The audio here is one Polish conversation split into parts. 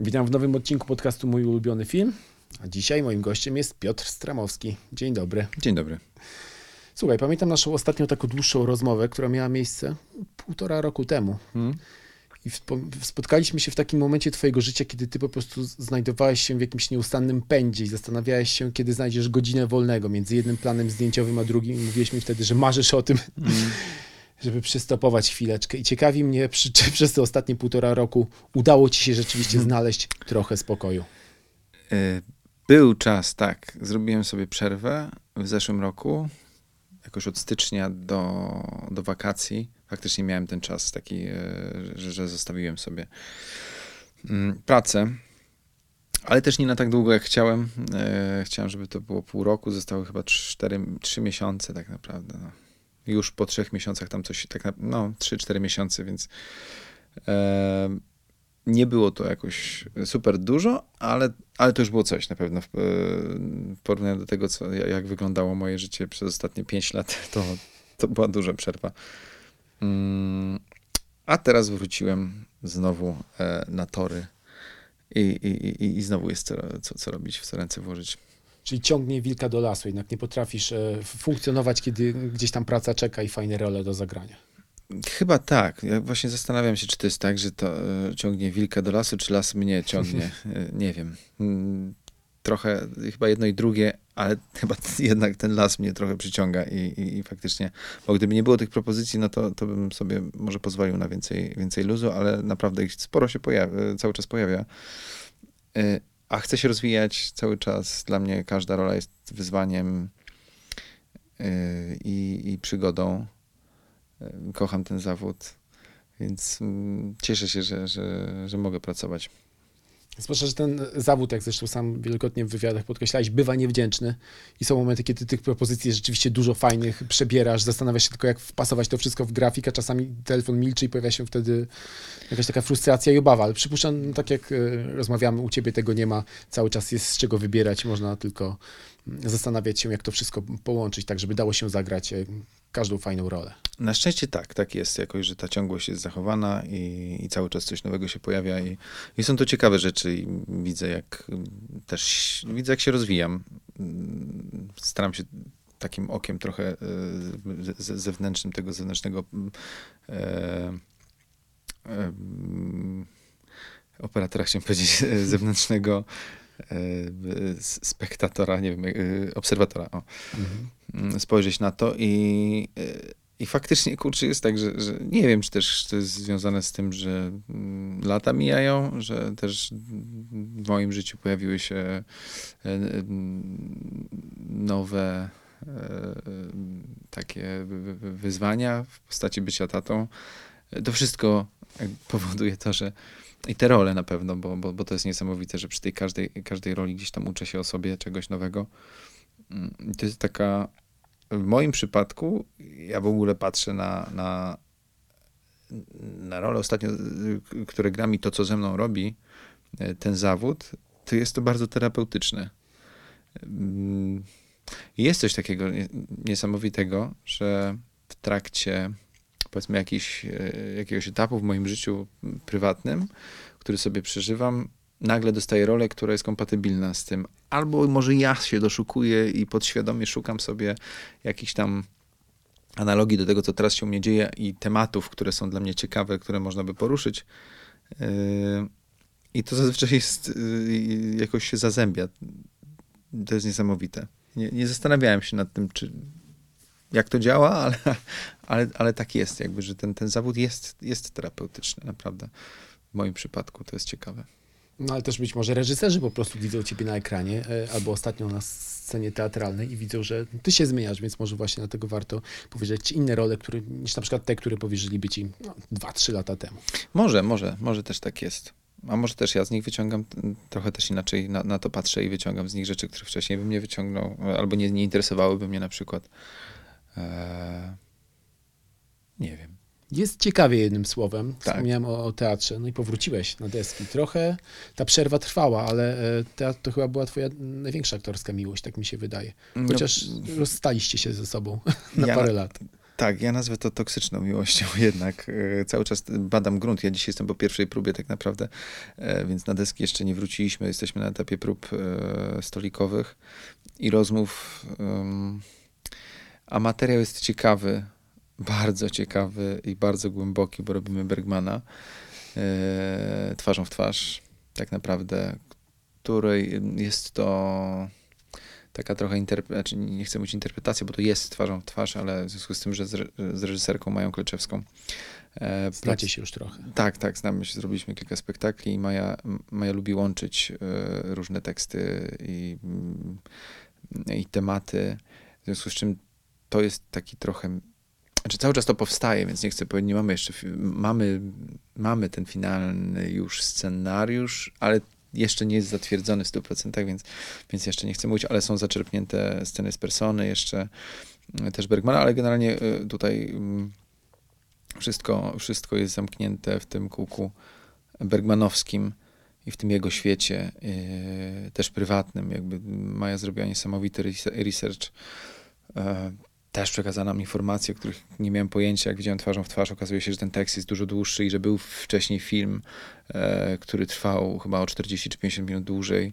Witam w nowym odcinku podcastu Mój ulubiony film. A dzisiaj moim gościem jest Piotr Stramowski. Dzień dobry. Dzień dobry. Słuchaj, pamiętam naszą ostatnią taką dłuższą rozmowę, która miała miejsce półtora roku temu. Hmm? I spotkaliśmy się w takim momencie twojego życia, kiedy ty po prostu znajdowałeś się w jakimś nieustannym pędzie i zastanawiałeś się, kiedy znajdziesz godzinę wolnego między jednym planem zdjęciowym a drugim. Mi wtedy, że marzysz o tym, Hmm. żeby przystopować chwileczkę. I ciekawi mnie, czy, czy przez te ostatnie półtora roku udało ci się rzeczywiście znaleźć trochę spokoju. Y, Był czas, tak. Zrobiłem sobie przerwę w zeszłym roku. Jakoś od stycznia do, do wakacji. Faktycznie miałem ten czas taki, e, że, że zostawiłem sobie mm, pracę. Ale też nie na tak długo, jak chciałem. E, Chciałem, żeby to było pół roku. Zostały chyba 4, 3 miesiące tak naprawdę. No. Już po trzech miesiącach tam coś, tak na, no 3-4 miesiące, więc e, nie było to jakoś super dużo, ale, ale to już było coś na pewno. W, e, w porównaniu do tego, co, jak wyglądało moje życie przez ostatnie 5 lat, to, to była duża przerwa. Mm, A teraz wróciłem znowu e, na tory i, i, i, i znowu jest co, co, co robić, w co ręce włożyć. Czyli ciągnie wilka do lasu, jednak nie potrafisz e, funkcjonować, kiedy gdzieś tam praca czeka i fajne role do zagrania. Chyba tak. Ja właśnie zastanawiam się, czy to jest tak, że to e, ciągnie wilka do lasu, czy las mnie ciągnie. E, Nie wiem. Mm, Trochę, chyba jedno i drugie, ale chyba jednak ten las mnie trochę przyciąga i, i, i faktycznie, bo gdyby nie było tych propozycji, no to, to bym sobie może pozwolił na więcej, więcej luzu, ale naprawdę ich sporo się pojawia, cały czas pojawia. A chcę się rozwijać cały czas. Dla mnie każda rola jest wyzwaniem e, i, i przygodą. E, Kocham ten zawód, więc mm, cieszę się, że, że, że mogę pracować. Zwłaszcza, że ten zawód, jak zresztą sam wielokrotnie w wywiadach podkreślałeś, bywa niewdzięczny. I są momenty, kiedy tych propozycji jest rzeczywiście dużo fajnych, przebierasz, zastanawiasz się tylko, jak wpasować to wszystko w grafik, a czasami telefon milczy i pojawia się wtedy jakaś taka frustracja i obawa, ale przypuszczam, no, tak jak e, rozmawiamy, u ciebie tego nie ma, cały czas jest z czego wybierać, można tylko mm, zastanawiać się, jak to wszystko połączyć, tak żeby dało się zagrać e, każdą fajną rolę. Na szczęście tak, tak jest jakoś, że ta ciągłość jest zachowana i, i cały czas coś nowego się pojawia i, i są to ciekawe rzeczy i widzę jak mm, też, widzę jak się rozwijam. Mm, Staram się takim okiem trochę e, z- z- zewnętrznym, tego zewnętrznego mm, e, e, operatora, chciałem powiedzieć, zewnętrznego spektatora, nie wiem, e, obserwatora. O mm, spojrzeć na to i, y, i faktycznie, kurczę, jest tak, że, że nie wiem, czy też to jest związane z tym, że mm, lata mijają, że też w moim życiu pojawiły się e, nowe e, takie wy- wy- wyzwania w postaci bycia tatą. To wszystko powoduje to, że i te role na pewno, bo, bo, bo to jest niesamowite, że przy tej każdej, każdej roli gdzieś tam uczę się o sobie czegoś nowego. Mm, To jest taka, w moim przypadku, ja w ogóle patrzę na, na, na rolę ostatnio, y, które gra mi to, co ze mną robi, y, ten zawód, to jest to bardzo terapeutyczne. Mm, Jest coś takiego nie- niesamowitego, że w trakcie powiedzmy jakiś, y, jakiegoś etapu w moim życiu prywatnym, który sobie przeżywam, nagle dostaję rolę, która jest kompatybilna z tym. Albo może ja się doszukuję i podświadomie szukam sobie jakichś tam analogii do tego, co teraz się u mnie dzieje i tematów, które są dla mnie ciekawe, które można by poruszyć. Yy, I to zazwyczaj jest, yy, jakoś się zazębia. To jest niesamowite. Nie, nie zastanawiałem się nad tym, czy jak to działa, ale, ale, ale tak jest, jakby, że ten, ten zawód jest, jest terapeutyczny, naprawdę. W moim przypadku to jest ciekawe. No ale też być może reżyserzy po prostu widzą ciebie na ekranie, e, albo ostatnio na scenie teatralnej i widzą, że ty się zmieniasz, więc może właśnie dlatego warto powierzyć ci inne role, które, niż na przykład te, które powierzyliby ci no, 2-3 lata temu. Może, może, może też tak jest. A może też ja z nich wyciągam, trochę też inaczej na, na to patrzę i wyciągam z nich rzeczy, które wcześniej bym nie wyciągnął, albo nie, nie interesowałyby mnie na przykład. Eee, nie wiem. Jest ciekawie jednym słowem. Tak. Wspomniałem o, o teatrze, no i powróciłeś na deski. Trochę ta przerwa trwała, ale e, teatr to chyba była twoja największa aktorska miłość, tak mi się wydaje. No, Chociaż rozstaliście się ze sobą na Ja parę lat. Tak, ja nazwę to toksyczną miłością jednak. E, cały czas badam grunt. Ja dzisiaj jestem po pierwszej próbie tak naprawdę, e, więc na deski jeszcze nie wróciliśmy. Jesteśmy na etapie prób e, stolikowych i rozmów. A materiał jest ciekawy, bardzo ciekawy i bardzo głęboki, bo robimy Bergmana twarzą w twarz, tak naprawdę, której jest to taka trochę interpretacja, znaczy nie chcę mówić interpretacja, bo to jest twarzą w twarz, ale w związku z tym, że z, z reżyserką Mają Kleczewską. E, Znacie się już trochę. Tak, tak, znamy się, zrobiliśmy kilka spektakli i Maja, Maja lubi łączyć e, różne teksty i, i tematy, w związku z czym to jest taki trochę znaczy cały czas to powstaje, więc nie chcę powiedzieć, nie mamy jeszcze, mamy, mamy ten finalny już scenariusz, ale jeszcze nie jest zatwierdzony w 100%, więc, więc jeszcze nie chcę mówić, ale są zaczerpnięte sceny z persony, jeszcze e, też Bergmana, ale generalnie e, tutaj mm, wszystko, wszystko jest zamknięte w tym kółku bergmanowskim i w tym jego świecie, e, też prywatnym. Jakby Maja zrobiła niesamowity research też przekazano nam informacje, o których nie miałem pojęcia, jak widziałem twarzą w twarz. Okazuje się, że ten tekst jest dużo dłuższy i że był wcześniej film, e, który trwał chyba o 40 czy 50 minut dłużej,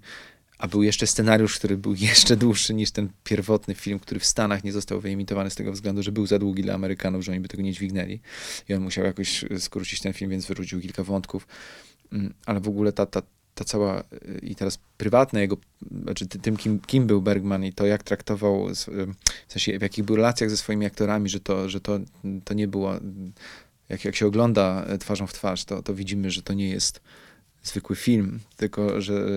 a był jeszcze scenariusz, który był jeszcze dłuższy niż ten pierwotny film, który w Stanach nie został wyemitowany z tego względu, że był za długi dla Amerykanów, że oni by tego nie dźwignęli. I on musiał jakoś skrócić ten film, więc wyrzucił kilka wątków. Mm, ale w ogóle ta, ta, ta cała i teraz prywatne jego, znaczy tym, kim, kim był Bergman i to, jak traktował, w sensie w jakich był relacjach ze swoimi aktorami, że to, że to, to nie było, jak, jak się ogląda twarzą w twarz, to, to widzimy, że to nie jest zwykły film, tylko że,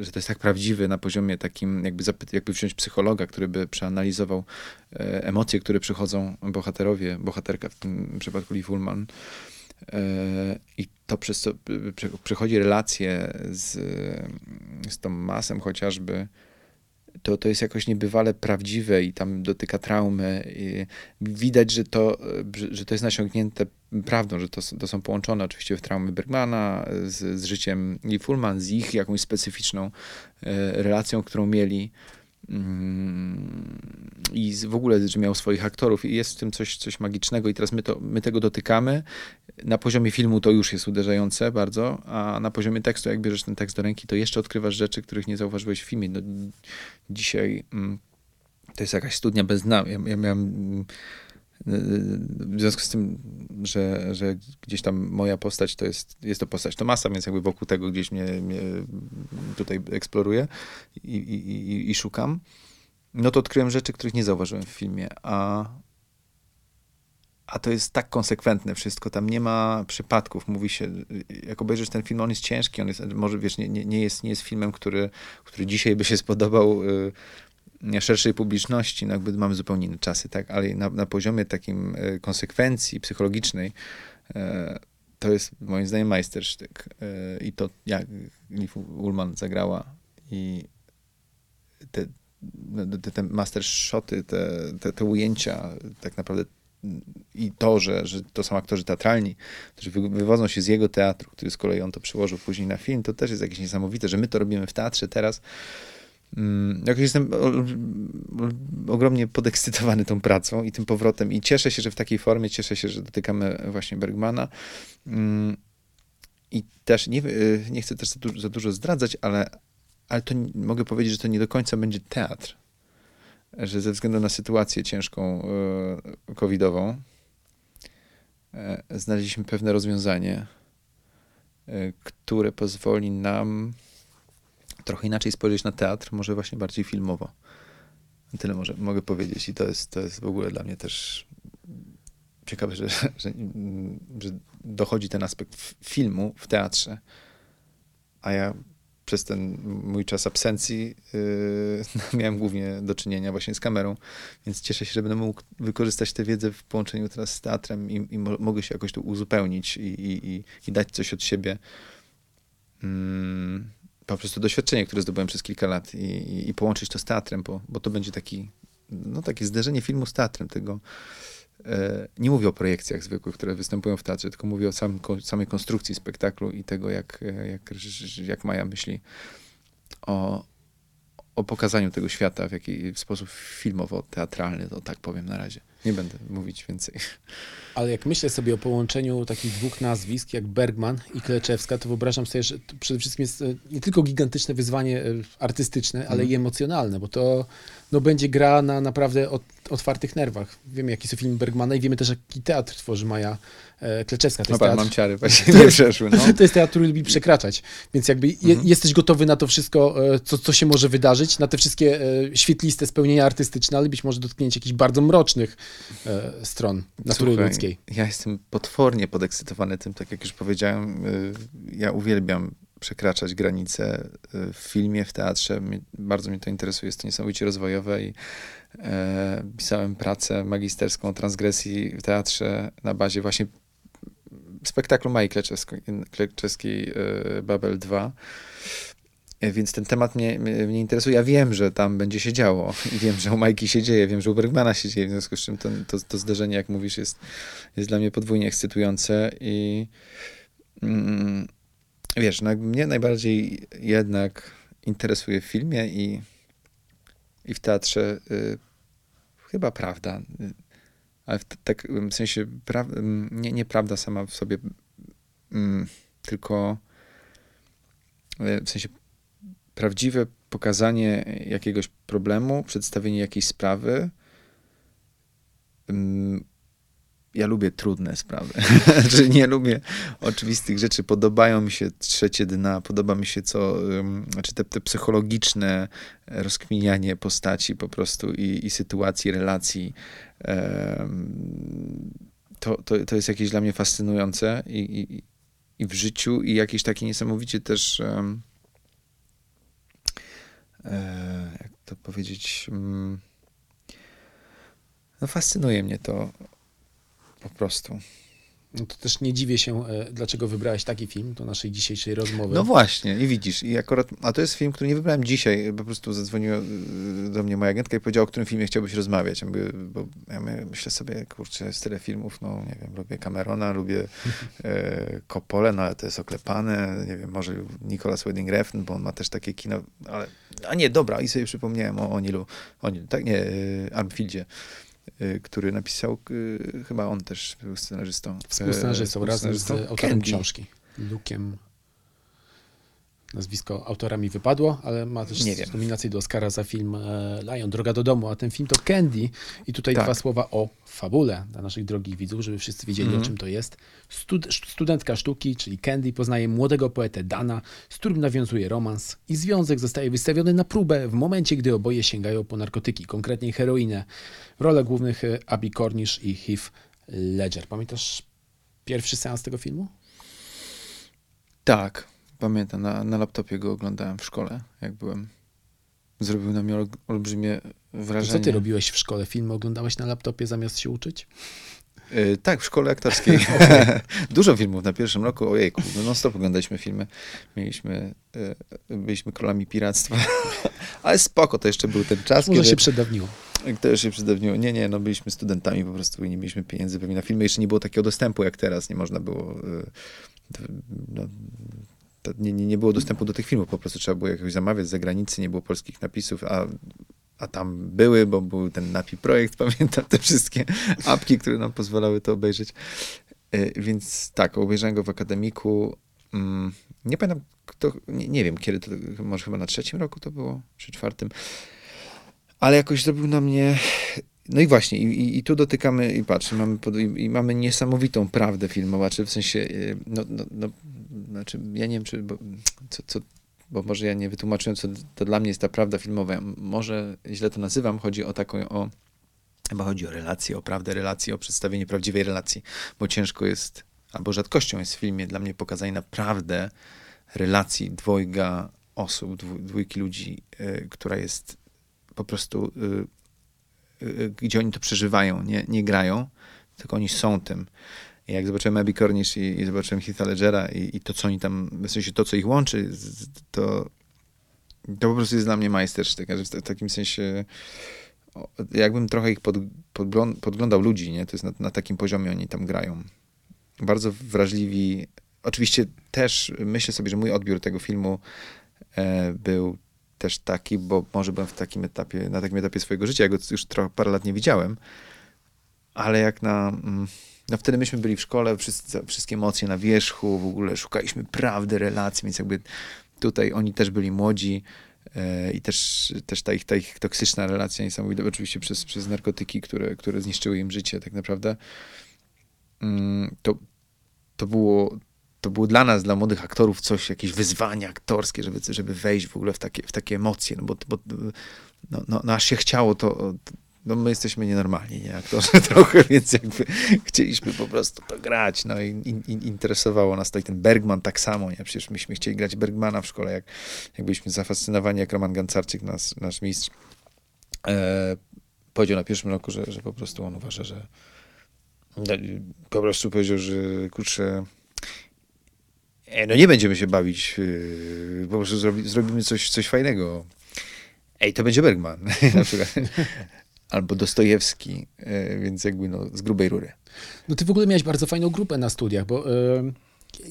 że to jest tak prawdziwy na poziomie takim, jakby, zapy- jakby wziąć psychologa, który by przeanalizował e, emocje, które przychodzą bohaterowie, bohaterka w tym przypadku Liv Ullman, i to przez co przychodzi relacje z, z Tomasem chociażby, to, to jest jakoś niebywale prawdziwe i tam dotyka traumy. I widać, że to, że to jest nasiągnięte prawdą, że to, to są połączone oczywiście w traumy Bergmana z, z życiem Lee Fullman, z ich jakąś specyficzną e, relacją, którą mieli. Mm, i w ogóle, że miał swoich aktorów i jest w tym coś, coś magicznego i teraz my, to, my tego dotykamy. Na poziomie filmu to już jest uderzające bardzo, a na poziomie tekstu, jak bierzesz ten tekst do ręki, to jeszcze odkrywasz rzeczy, których nie zauważyłeś w filmie. No, dzisiaj mm, to jest jakaś studnia bez dna. Ja, ja miałem w związku z tym, że, że gdzieś tam moja postać to jest, jest to postać Tomasa, więc jakby wokół tego gdzieś mnie, mnie tutaj eksploruję i, i, i, szukam, no to odkryłem rzeczy, których nie zauważyłem w filmie, a, a to jest tak konsekwentne wszystko, tam nie ma przypadków, mówi się, jak obejrzysz ten film, on jest ciężki, on jest, może wiesz, nie, nie, jest, nie jest filmem, który, który dzisiaj by się spodobał y, szerszej publiczności, no jakby mamy zupełnie inne czasy, tak, ale na, na poziomie takim e, konsekwencji psychologicznej e, to jest moim zdaniem majstersztyk. E, i to jak Liv Ullman zagrała i te, no, te, te master shoty, te, te, te ujęcia tak naprawdę i to, że, że to są aktorzy teatralni, którzy wywodzą się z jego teatru, który z kolei on to przyłożył później na film, to też jest jakieś niesamowite, że my to robimy w teatrze teraz, Mm, jakoś jestem ogromnie podekscytowany tą pracą i tym powrotem i cieszę się, że w takiej formie, cieszę się, że dotykamy właśnie Bergmana. Mm, I też nie, y, nie chcę też za dużo, za dużo zdradzać, ale, ale to mogę powiedzieć, że to nie do końca będzie teatr. Że ze względu na sytuację ciężką y, covidową e, znaleźliśmy pewne rozwiązanie, y, które pozwoli nam trochę inaczej spojrzeć na teatr, może właśnie bardziej filmowo. Tyle może, mogę powiedzieć i to jest, to jest w ogóle dla mnie też ciekawe, że, że, że dochodzi ten aspekt filmu w teatrze, a ja przez ten mój czas absencji yy, miałem głównie do czynienia właśnie z kamerą, więc cieszę się, że będę mógł wykorzystać tę wiedzę w połączeniu teraz z teatrem i, i mo mogę się jakoś tu uzupełnić i, i, i dać coś od siebie. Mm po prostu doświadczenie, które zdobyłem przez kilka lat i, połączyć to z teatrem, bo, bo to będzie taki, no, takie zderzenie filmu z teatrem. Tego, nie mówię o projekcjach zwykłych, które występują w teatrze, tylko mówię o sam, samej konstrukcji spektaklu i tego, jak, jak, jak Maja myśli o, o pokazaniu tego świata w, jaki, w sposób filmowo-teatralny, to tak powiem na razie. Nie będę mówić więcej. Ale jak myślę sobie o połączeniu takich dwóch nazwisk, jak Bergman i Kleczewska, to wyobrażam sobie, że to przede wszystkim jest e, nie tylko gigantyczne wyzwanie e, artystyczne, ale Mhm. i emocjonalne, bo to no, będzie gra na naprawdę ot, otwartych nerwach. Wiemy, jaki są filmy Bergmana i wiemy też, jaki teatr tworzy Maja e, Kleczewska. To No teatr, mam ciary, właśnie To nie jest- przeszły. No. to jest teatr, który lubi przekraczać, więc jakby je, Mhm. jesteś gotowy na to wszystko, e, co, co się może wydarzyć, na te wszystkie e, świetliste spełnienia artystyczne, ale być może dotknięcie jakichś bardzo mrocznych e, stron natury Słuchaj, ludzkiej. Ja jestem potwornie podekscytowany tym, tak jak już powiedziałem. y, Ja uwielbiam przekraczać granice y, w filmie, w teatrze. Bardzo mnie to interesuje, jest to niesamowicie rozwojowe i e, pisałem pracę magisterską o transgresji w teatrze na bazie właśnie spektaklu Mai Kleczewskiej, y, Babel 2. E, Więc ten temat mnie, mnie, interesuje. Ja wiem, że tam będzie się działo. I wiem, że u Majki się dzieje, wiem, że u Bergmana się dzieje. W związku z czym to, to, to zderzenie, jak mówisz, jest, jest dla mnie podwójnie ekscytujące. I mm, wiesz, no, mnie najbardziej jednak interesuje w filmie i, i w teatrze y, chyba prawda. Ale w, tak w sensie pra, nie, nie prawda sama w sobie, mm, tylko w sensie prawdziwe pokazanie jakiegoś problemu, przedstawienie jakiejś sprawy. Ja lubię trudne sprawy. Znaczy nie lubię oczywistych rzeczy. Podobają mi się trzecie dna, podoba mi się co, znaczy te, te psychologiczne rozkminianie postaci po prostu i, i sytuacji, relacji. To, to, to jest jakieś dla mnie fascynujące i, i, i w życiu i jakieś takie niesamowicie też e, jak to powiedzieć, mm, no fascynuje mnie to po prostu. No to też nie dziwię się, e, dlaczego wybrałeś taki film do naszej dzisiejszej rozmowy. No właśnie, i widzisz, i akurat, a to jest film, który nie wybrałem dzisiaj, po prostu zadzwoniła y, do mnie moja agentka i powiedziała, o którym filmie chciałbyś rozmawiać. Ja, mówię, bo ja my- myślę sobie, kurczę, jest tyle filmów, no nie wiem, lubię Camerona, lubię e, no ale to jest oklepane, nie wiem, może Nicolas Winding Refn, bo on ma też takie kino, ale, a nie, dobra, i sobie przypomniałem o Onilu, Onil, tak, nie, y, Armfieldzie, który napisał, y, chyba on też był scenarzystą. Współscenarzystą E, razem z autorem Candy. książki. Lukiem. Nazwisko autora mi wypadło, ale ma też nominację do Oscara za film e, Lion, Droga do domu, a ten film to Candy. I tutaj Tak. dwa słowa o fabule dla naszych drogich widzów, żeby wszyscy wiedzieli, Mhm. o czym to jest. Stud studentka sztuki, czyli Candy, poznaje młodego poetę Dana, z którym nawiązuje romans i związek zostaje wystawiony na próbę w momencie, gdy oboje sięgają po narkotyki, konkretnie heroinę. Rolach głównych e, Abby Cornish i Heath Ledger. Pamiętasz pierwszy seans tego filmu? Tak, pamiętam, na, na laptopie go oglądałem w szkole, jak byłem. Zrobił na mnie ol, olbrzymie To wrażenie. co ty robiłeś w szkole? Filmy oglądałeś na laptopie zamiast się uczyć? Y, tak, w szkole aktorskiej. Dużo filmów na pierwszym roku, ojejku, no non stop oglądaliśmy filmy. Mieliśmy, y, byliśmy królami piractwa. Ale spoko, to jeszcze był ten czas, Może kiedy... się przedawniło. To już się przedawniło. Nie, nie, no byliśmy studentami po prostu i nie mieliśmy pieniędzy pewnie na filmy. Jeszcze nie było takiego dostępu jak teraz. Nie można było... y, No, nie, nie było dostępu do tych filmów. Po prostu trzeba było jakoś zamawiać z zagranicy. Nie było polskich napisów, a, a tam były, bo był ten NAPI projekt. Pamiętam te wszystkie apki, które nam pozwalały to obejrzeć. Y, Więc tak, obejrzałem go w akademiku. Mm, Nie pamiętam, kto, nie, nie wiem kiedy to, może chyba na trzecim roku to było, czy czwartym. Ale jakoś zrobił na mnie. No i właśnie, i, i, tu dotykamy, i patrz, mamy, pod, i, i mamy niesamowitą prawdę filmową, czy w sensie, y, no, no, no, znaczy, ja nie wiem, czy, bo, co, co, bo może ja nie wytłumaczyłem, co to dla mnie jest ta prawda filmowa. Może źle to nazywam, chodzi o taką, o, chyba chodzi o relację, o prawdę relacji, o przedstawienie prawdziwej relacji, bo ciężko jest, albo rzadkością jest w filmie dla mnie pokazanie naprawdę relacji dwojga osób, dwójki ludzi, y, która jest po prostu, y, y, gdzie oni to przeżywają, nie, nie grają, tylko oni są tym. Jak zobaczyłem Abby Cornish i, i zobaczyłem Heatha Ledgera i, i to, co oni tam, w sensie to, co ich łączy, to, to po prostu jest dla mnie majstersztyk. W takim sensie, jakbym trochę ich pod, podglą- podglądał ludzi, nie? To jest na, na takim poziomie oni tam grają. Bardzo wrażliwi. Oczywiście też myślę sobie, że mój odbiór tego filmu e, był też taki, bo może byłem w takim etapie, na takim etapie swojego życia, ja go już trochę parę lat nie widziałem, ale jak na... Mm, no wtedy myśmy byli w szkole, wszyscy, wszystkie emocje na wierzchu, w ogóle szukaliśmy prawdy, relacji, więc jakby tutaj oni też byli młodzi e, i też, też ta, ich, ta ich toksyczna relacja niesamowita, oczywiście przez, przez narkotyki, które, które zniszczyły im życie tak naprawdę, mm, to, to było to było dla nas, dla młodych aktorów, coś, jakieś wyzwanie aktorskie, żeby, żeby wejść w ogóle w takie, w takie emocje, no bo, bo no, no, no aż się chciało to, no my jesteśmy nienormalni, nie, aktorzy trochę, więc jakby chcieliśmy po prostu to grać, no i in, interesowało nas to i ten Bergman tak samo, nie, przecież myśmy chcieli grać Bergmana w szkole, jak, jak byliśmy zafascynowani, jak Roman Gancarczyk, nas, nasz mistrz, e, powiedział na pierwszym roku, że, że po prostu on uważa, że po prostu powiedział, że kurczę, no nie będziemy się bawić, yy, po prostu zrobi, zrobimy coś, coś fajnego. Ej, to będzie Bergman, na przykład. Albo Dostojewski, yy, więc jakby no, z grubej rury. No ty w ogóle miałeś bardzo fajną grupę na studiach, bo yy,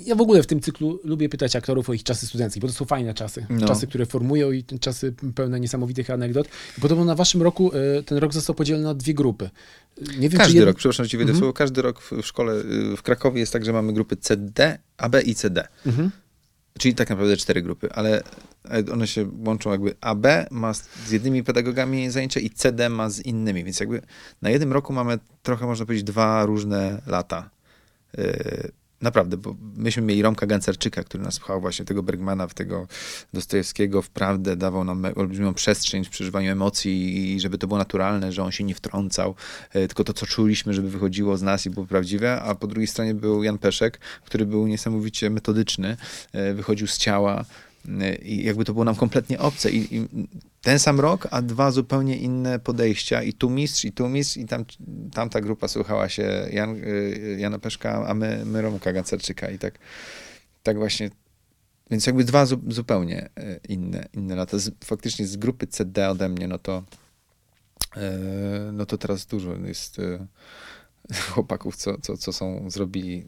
ja w ogóle w tym cyklu lubię pytać aktorów o ich czasy studenckie, bo to są fajne czasy. No. Czasy, które formują i czasy pełne niesamowitych anegdot. Podobno na waszym roku yy, ten rok został podzielony na dwie grupy. Nie wiem, każdy rok, przepraszam, ci mhm. słowo, każdy rok w, szkole y, w Krakowie jest tak, że mamy grupy CD, AB i CD. Mhm. Czyli tak naprawdę cztery grupy, ale one się łączą jakby AB ma z jednymi pedagogami zajęcia i CD ma z innymi, więc jakby na jednym roku mamy trochę, można powiedzieć, dwa różne lata. Naprawdę, bo myśmy mieli Romka Gancerczyka, który nas pchał właśnie tego Bergmana, w tego Dostojewskiego, w prawdę, dawał nam olbrzymią przestrzeń w przeżywaniu emocji i żeby to było naturalne, że on się nie wtrącał, e, tylko to, co czuliśmy, żeby wychodziło z nas i było prawdziwe, a po drugiej stronie był Jan Peszek, który był niesamowicie metodyczny, e, wychodził z ciała, i jakby to było nam kompletnie obce. I, I, ten sam rok, a dwa zupełnie inne podejścia. I tu mistrz, i tu mistrz, i tam, tamta grupa słuchała się Jan, y, Jana Peszka, a my, my Romka Gancerczyka. I tak, tak właśnie. Więc jakby dwa zu, zupełnie y, inne, inne lata. Z, faktycznie z grupy CD ode mnie, no to y, no to teraz dużo jest chłopaków, co, co, co są, zrobili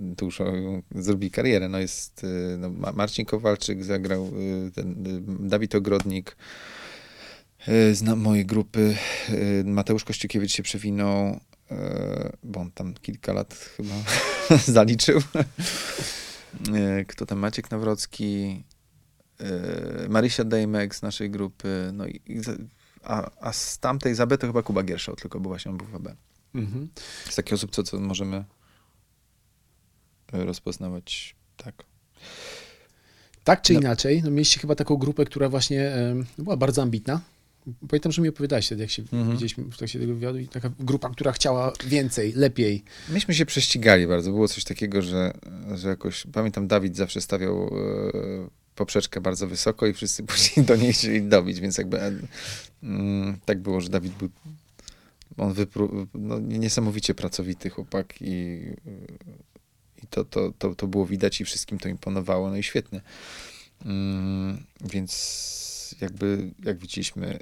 dużo, zrobi karierę. No jest y, no, Marcin Kowalczyk zagrał, y, ten, y, Dawid Ogrodnik z mojej grupy, Mateusz Kościukiewicz się przewinął, bo on tam kilka lat chyba zaliczył. Kto tam? Maciek Nawrocki, Marysia Dejmek z naszej grupy, no i, a, a z tamtej z AB to chyba Kuba Gierszał, tylko bo właśnie on był w AB. Mhm. Z takich osób, co, co możemy rozpoznawać tak. Tak czy no. inaczej, no mieliście chyba taką grupę, która właśnie była bardzo ambitna. Pamiętam, że mi opowiadałeś wtedy, jak się mhm. widzieliśmy w trakcie tego wywiadu, i taka grupa, która chciała więcej, lepiej. Myśmy się prześcigali bardzo. Było coś takiego, że, że jakoś, pamiętam, Dawid zawsze stawiał e, poprzeczkę bardzo wysoko i wszyscy później do niej chcieli dobić, więc jakby e, mm, tak było, że Dawid był on wypru, no, niesamowicie pracowity chłopak i i to, to, to, to było widać i wszystkim to imponowało, no i świetnie. Mm, więc jakby, jak widzieliśmy,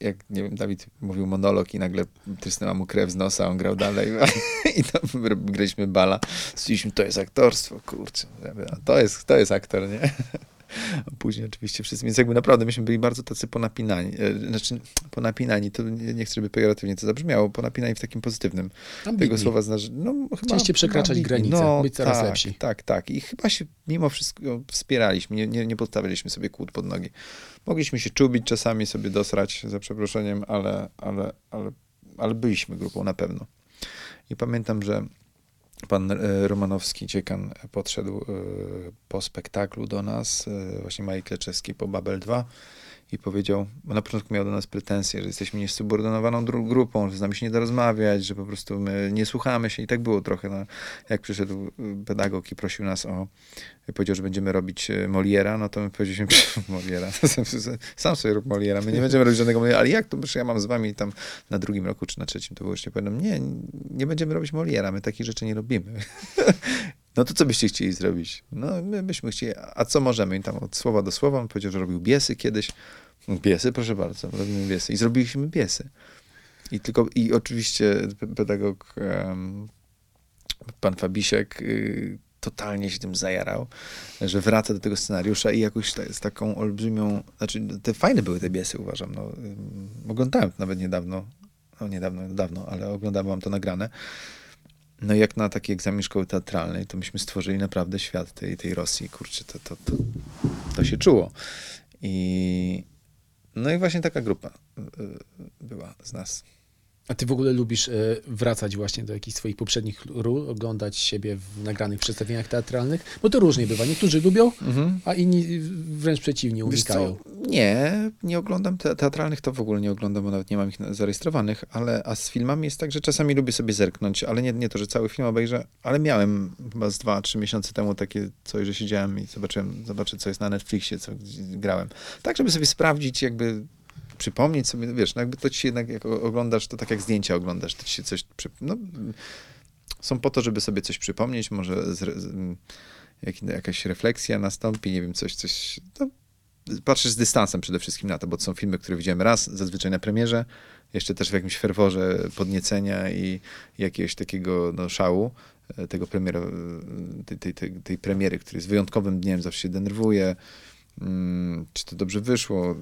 jak, nie wiem, Dawid mówił monolog i nagle trysnęła mu krew z nosa, on grał dalej i to graliśmy bala. Stwierdziliśmy, to jest aktorstwo, kurczę, to jest, to jest aktor, nie? Później oczywiście wszyscy, więc jakby naprawdę myśmy byli bardzo tacy ponapinani, e, znaczy ponapinani, to nie, chcę, żeby pejoratywnie to zabrzmiało, ponapinani w takim pozytywnym Ambitni. tego słowa znaczy, no chyba... Chcieliście przekraczać ambitni. granice, no, być coraz tak, lepsi. Tak, tak i chyba się mimo wszystko wspieraliśmy, nie, nie, nie podstawialiśmy sobie kłód pod nogi. Mogliśmy się czubić, czasami sobie dosrać, za przeproszeniem, ale, ale, ale, ale byliśmy grupą na pewno. I pamiętam, że pan e, Romanowski, dziekan, podszedł e, po spektaklu do nas, e, właśnie Majek Kleczewski po Babel 2 i powiedział, bo na początku miał do nas pretensje, że jesteśmy niesubordynowaną grupą, że z nami się nie da rozmawiać, że po prostu my nie słuchamy się i tak było trochę. No, jak przyszedł pedagog i prosił nas o, powiedział, że będziemy robić Moliera, no to my powiedzieliśmy, Moliera, sam sobie rób Moliera, my nie będziemy robić żadnego Moliera, ale jak to, że ja mam z wami tam na drugim roku czy na trzecim, to było jeszcze powiem, nie, nie będziemy robić Moliera, my takich rzeczy nie robimy. No to co byście chcieli zrobić? No my byśmy chcieli, a co możemy? I tam od słowa do słowa on powiedział, że robił biesy kiedyś. Biesy, proszę bardzo, robimy biesy. I zrobiliśmy biesy. I tylko, i oczywiście pedagog um, pan Fabisiek y, totalnie się tym zajarał, że wraca do tego scenariusza i jakoś z taką olbrzymią, znaczy te fajne były te biesy, uważam. No, oglądałem nawet niedawno no niedawno, dawno, ale oglądałem, to nagrane. No jak na taki egzamin szkoły teatralnej, to myśmy stworzyli naprawdę świat tej, tej Rosji. Kurczę, to, to, to, to się czuło. I no i właśnie taka grupa y, była z nas. A ty w ogóle lubisz e, wracać właśnie do jakichś swoich poprzednich ról, oglądać siebie w nagranych przedstawieniach teatralnych? Bo to różnie bywa. Niektórzy lubią, a inni wręcz przeciwnie, unikają. Nie, nie oglądam te, teatralnych, to w ogóle nie oglądam, bo nawet nie mam ich zarejestrowanych, ale a z filmami jest tak, że czasami lubię sobie zerknąć, ale nie, nie to, że cały film obejrzę, ale miałem chyba z dwa, trzy miesiące temu takie coś, że siedziałem i zobaczyłem, zobaczę, co jest na Netflixie, co grałem. Tak, żeby sobie sprawdzić, jakby przypomnieć sobie, wiesz, no jakby to ci jednak, jak oglądasz, to tak jak zdjęcia oglądasz, to ci się coś, przy, no, są po to, żeby sobie coś przypomnieć, może z, z, jak, jakaś refleksja nastąpi, nie wiem, coś, coś, no, patrzysz z dystansem przede wszystkim na to, bo to są filmy, które widziałem raz, zazwyczaj na premierze, jeszcze też w jakimś ferworze podniecenia i jakiegoś takiego no, szału e, tego premiera, e, tej, tej, tej, tej premiery, który jest wyjątkowym dniem, zawsze się denerwuje, czy to dobrze wyszło e,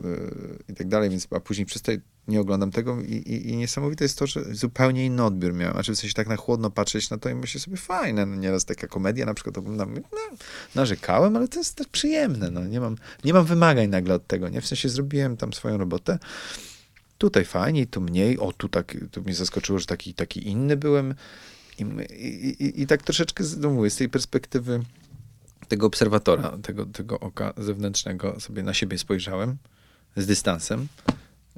i tak dalej, więc a później przestaję, nie oglądam tego i, i, i niesamowite jest to, że zupełnie inny odbiór miałem, znaczy w sensie tak na chłodno patrzeć na to i myślę sobie, fajne, no nieraz taka komedia na przykład oglądam, no, narzekałem, ale to jest też przyjemne, no nie mam, nie mam wymagań nagle od tego, nie, w sensie zrobiłem tam swoją robotę, tutaj fajniej, tu mniej, o tu tak, tu mnie zaskoczyło, że taki, taki inny byłem. I, i, i, tak troszeczkę, no mówię, z tej perspektywy tego obserwatora, tego, tego oka zewnętrznego sobie na siebie spojrzałem z dystansem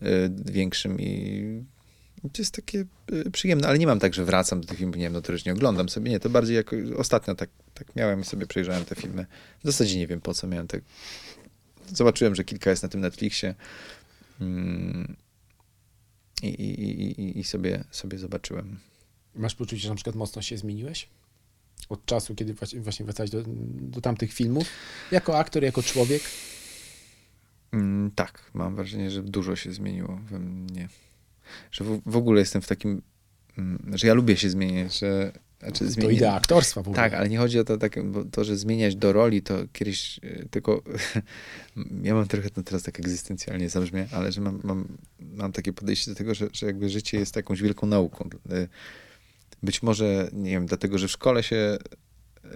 y, większym i to jest takie y, przyjemne, ale nie mam tak, że wracam do tych filmów, nie wiem, no to już nie oglądam sobie, nie, to bardziej jako ostatnio tak, tak miałem i sobie przejrzałem te filmy. W zasadzie nie wiem po co miałem tak. Zobaczyłem, że kilka jest na tym Netflixie mm, i, i, i- i sobie, sobie zobaczyłem. Masz poczucie, że na przykład mocno się zmieniłeś? Od czasu, kiedy właśnie- wracałeś do, do tamtych filmów? Jako aktor, jako człowiek? Mm, tak, mam wrażenie, że dużo się zmieniło we mnie. Że w, w ogóle jestem w takim, mm, że ja lubię się zmieniać, że znaczy To zmienię- idea aktorstwa w ogóle. Tak, ale nie chodzi o to, tak, bo to, że zmieniać do roli, to kiedyś y, tylko. ja mam trochę to teraz tak egzystencjalnie zabrzmie, ale że mam, mam, mam takie podejście do tego, że, że jakby życie jest jakąś wielką nauką. Y, Być może, nie wiem, dlatego, że w szkole się.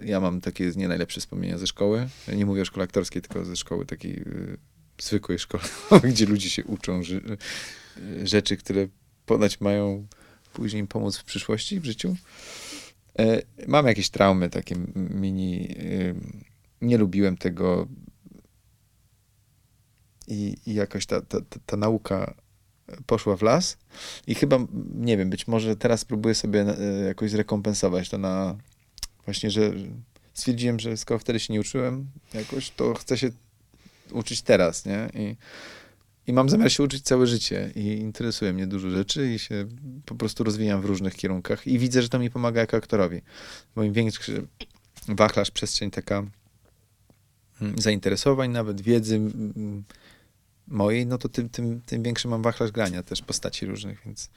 Ja mam takie nie najlepsze wspomnienia ze szkoły. Nie mówię o szkole aktorskiej, tylko ze szkoły takiej y, zwykłej szkoły, gdzie ludzie się uczą y, rzeczy, które ponoć mają później pomóc w przyszłości, w życiu. E, Mam jakieś traumy takie mini. ym, Nie lubiłem tego. I, i jakoś ta, ta, ta, ta nauka poszła w las. I chyba, nie wiem, być może teraz próbuję sobie e, jakoś zrekompensować to na. Właśnie, że stwierdziłem, że skoro wtedy się nie uczyłem jakoś, to chcę się uczyć teraz, nie? I, i mam zamiar się uczyć całe życie i interesuje mnie dużo rzeczy i się po prostu rozwijam w różnych kierunkach i widzę, że to mi pomaga jako aktorowi. Bo im większy wachlarz, przestrzeń taka mm, zainteresowań, nawet wiedzy mm, mojej, no to tym, tym, tym większy mam wachlarz grania też postaci różnych, więc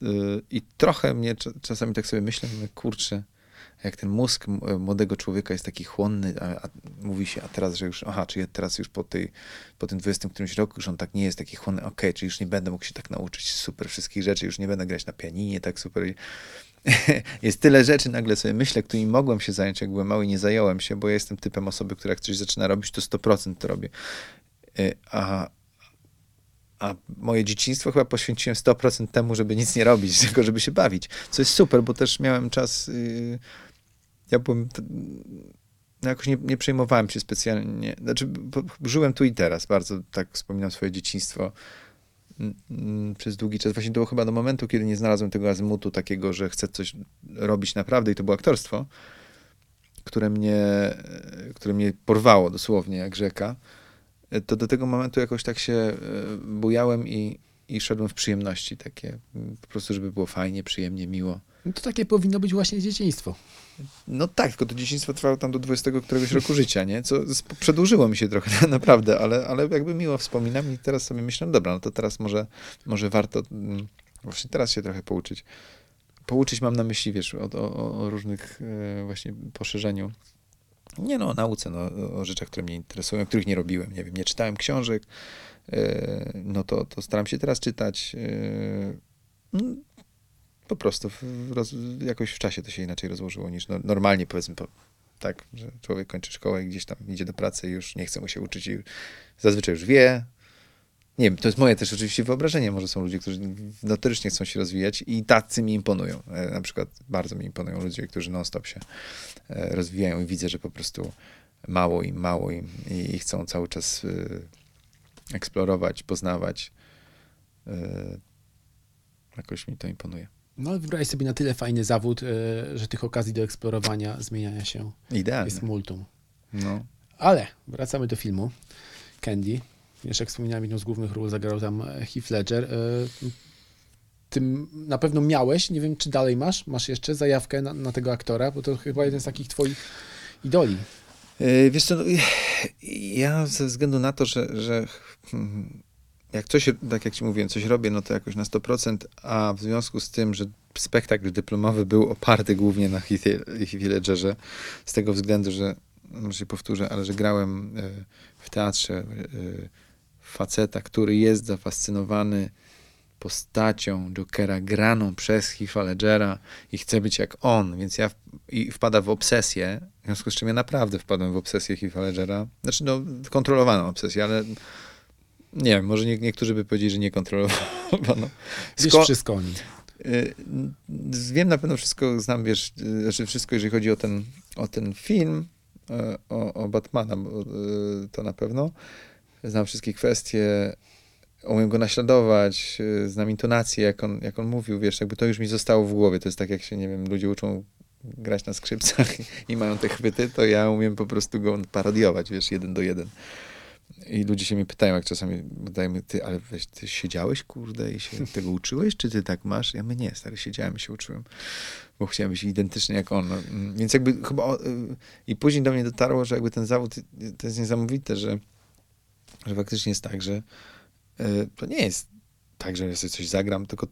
yy, i trochę mnie cza- czasami tak sobie myślę, kurczę, jak ten mózg m- młodego człowieka jest taki chłonny, a, a mówi się, a teraz, że już, aha, czy ja teraz już po tej, po tym 20 którymś roku już on tak nie jest taki chłonny, okej, czy już nie będę mógł się tak nauczyć super wszystkich rzeczy, już nie będę grać na pianinie tak super. Jest tyle rzeczy, nagle sobie myślę, którymi mogłem się zająć, jak byłem mały nie zająłem się, bo ja jestem typem osoby, która jak coś zaczyna robić, to 100% to robię. Y, A, a moje dzieciństwo chyba poświęciłem 100% temu, żeby nic nie robić, tylko żeby się bawić. Co jest super, bo też miałem czas. Yy, ja byłem. No jakoś nie, nie przejmowałem się specjalnie. Znaczy, żyłem tu i teraz. Bardzo tak wspominam swoje dzieciństwo przez długi czas. Właśnie było chyba do momentu, kiedy nie znalazłem tego azymutu takiego, że chcę coś robić naprawdę i to było aktorstwo, które mnie, które mnie porwało dosłownie jak rzeka to do tego momentu jakoś tak się e, bujałem i, i szedłem w przyjemności takie, po prostu, żeby było fajnie, przyjemnie, miło. No to takie powinno być właśnie dzieciństwo. No tak, tylko to dzieciństwo trwało tam do 20 któregoś roku życia, nie? Co przedłużyło mi się trochę, naprawdę, ale, ale jakby miło wspominam i teraz sobie myślę, no dobra, no to teraz może, może warto mm, właśnie teraz się trochę pouczyć. Pouczyć mam na myśli, wiesz, o, o, o różnych e, właśnie poszerzeniu. Nie no, o nauce, no, o rzeczach, które mnie interesują, których nie robiłem, nie wiem, nie czytałem książek, e, no to, to staram się teraz czytać. e, Mm, Po prostu w, roz, jakoś w czasie to się inaczej rozłożyło niż no, normalnie powiedzmy po, tak, że człowiek kończy szkołę i gdzieś tam idzie do pracy i już nie chce mu się uczyć i zazwyczaj już wie. Nie wiem, to jest moje też oczywiście wyobrażenie. Może są ludzie, którzy notorycznie chcą się rozwijać i tacy mi imponują. E, Na przykład bardzo mi imponują ludzie, którzy non-stop się e, rozwijają i widzę, że po prostu mało im, mało im i chcą cały czas e, eksplorować, poznawać. Jakoś mi to imponuje. No, ale wybrałeś sobie na tyle fajny zawód, że tych okazji do eksplorowania, zmieniania się Idealnie. jest multum. No. Ale wracamy do filmu. Candy. Wiesz, jak wspominałem, jedną z głównych ról zagrał tam e, Heath Ledger. E, Ty na pewno miałeś, nie wiem czy dalej masz, masz jeszcze zajawkę na, na tego aktora, bo to chyba jeden z takich twoich idoli. E, Wiesz co, no, ja ze względu na to, że, że hmm, jak coś, tak jak ci mówiłem, coś robię, no to jakoś na 100%, a w związku z tym, że spektakl dyplomowy był oparty głównie na Heathie Ledgerze, z tego względu, że, może się powtórzę, ale że grałem w teatrze faceta, który jest zafascynowany postacią Jokera graną przez Heath'a Ledgera i chce być jak on, więc ja w, i wpada w obsesję, w związku z czym ja naprawdę wpadłem w obsesję Heath'a Ledgera. Znaczy, no, kontrolowaną obsesję, ale nie wiem, może nie, niektórzy by powiedzieli, że nie kontrolowaną. Wiesz Sko- wszystko o nim. Y, Wiem na pewno wszystko, znam, wiesz, y, znaczy wszystko, jeżeli chodzi o ten, o ten film, y, o, o Batmana, y, to na pewno. Znam wszystkie kwestie, umiem go naśladować, y, znam intonację, jak on, jak on mówił, wiesz, jakby to już mi zostało w głowie. To jest tak, jak się, nie wiem, ludzie uczą grać na skrzypcach i mają te chwyty, to ja umiem po prostu go parodiować, wiesz, jeden do jeden. I ludzie się mnie pytają, jak czasami dajmy, ty, ale weź, ty siedziałeś, kurde, i się tego uczyłeś, czy ty tak masz? Ja mówię, nie, stary, siedziałem się uczyłem, bo chciałem być identyczny jak on. Mm, Więc jakby chyba, y, i później do mnie dotarło, że jakby ten zawód, y, to jest niesamowite, że, że faktycznie jest tak, że y, to nie jest tak, że ja sobie coś zagram, tylko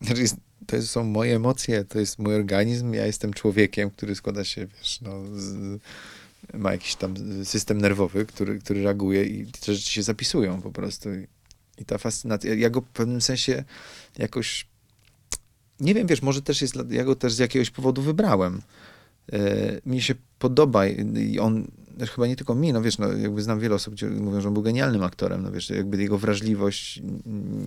znaczy jest, to są moje emocje, to jest mój organizm, ja jestem człowiekiem, który składa się, wiesz, no, z, ma jakiś tam system nerwowy, który, który reaguje i te rzeczy się zapisują po prostu. I, i ta fascynacja, ja go w pewnym sensie jakoś, nie wiem, wiesz, może też jest, ja go też z jakiegoś powodu wybrałem. E, mi się podoba i on, też chyba nie tylko mi, no wiesz, no jakby znam wiele osób, które mówią, że on był genialnym aktorem, no wiesz, jakby jego wrażliwość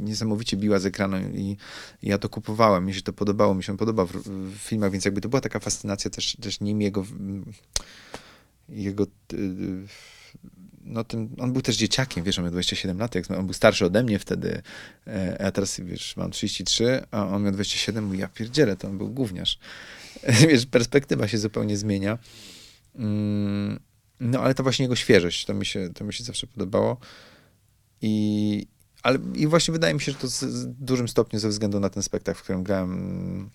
niesamowicie biła z ekranu i, ja to kupowałem, mi się to podobało, mi się on podobał w, w filmach, więc jakby to była taka fascynacja też, też nim, jego jego no tym, on był też dzieciakiem, wiesz, on miał 27 lat, jak on był starszy ode mnie wtedy, e, a teraz, wiesz, mam 33, a on miał 27, mówi, ja pierdzielę, to on był gówniarz. wiesz, perspektywa się zupełnie zmienia. Mm, No, ale to właśnie jego świeżość, to mi się, to mi się zawsze podobało. I, ale, I właśnie wydaje mi się, że to z, z dużym stopniu ze względu na ten spektakl, w którym grałem,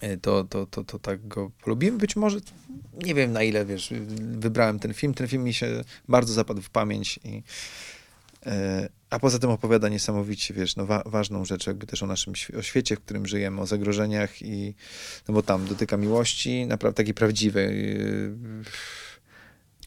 e, to, to, to, to tak go polubiłem. Być może, nie wiem na ile, wiesz, wybrałem ten film. Ten film mi się bardzo zapadł w pamięć i e, a poza tym opowiada niesamowicie, wiesz, no wa ważną rzecz, jakby też o naszym o świecie, w którym żyjemy, o zagrożeniach i, no bo tam dotyka miłości, naprawdę takiej prawdziwej. y,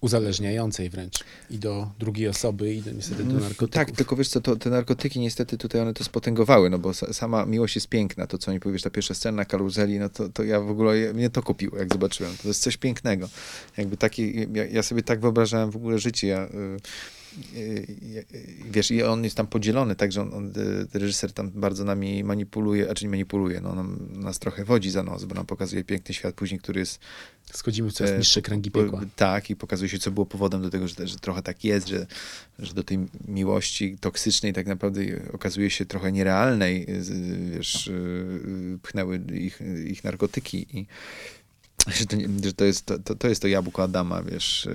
Uzależniającej wręcz. I do drugiej osoby, i do, niestety do No, narkotyków. Tak, tylko wiesz co, to, te narkotyki niestety tutaj one to spotęgowały, no bo sa- sama miłość jest piękna, to co mi powiesz, ta pierwsza scena na karuzeli, no to, to ja w ogóle, mnie to kupiło, jak zobaczyłem, to jest coś pięknego. Jakby taki, ja, ja sobie tak wyobrażałem w ogóle życie, ja, y, wiesz, i on jest tam podzielony, także on, on, y, reżyser tam bardzo nami manipuluje, a czy nie manipuluje, no nam, nas trochę wodzi za nos, bo nam pokazuje piękny świat później, który jest Schodzimy w coraz E, niższe kręgi piekła. tak, i pokazuje się, co było powodem do tego, że, że trochę tak jest, że, że do tej miłości toksycznej tak naprawdę okazuje się trochę nierealnej, z- wiesz, yy, pchnęły ich, ich narkotyki i że to, nie- że to, jest, to, to, jest to jabłko Adama, wiesz,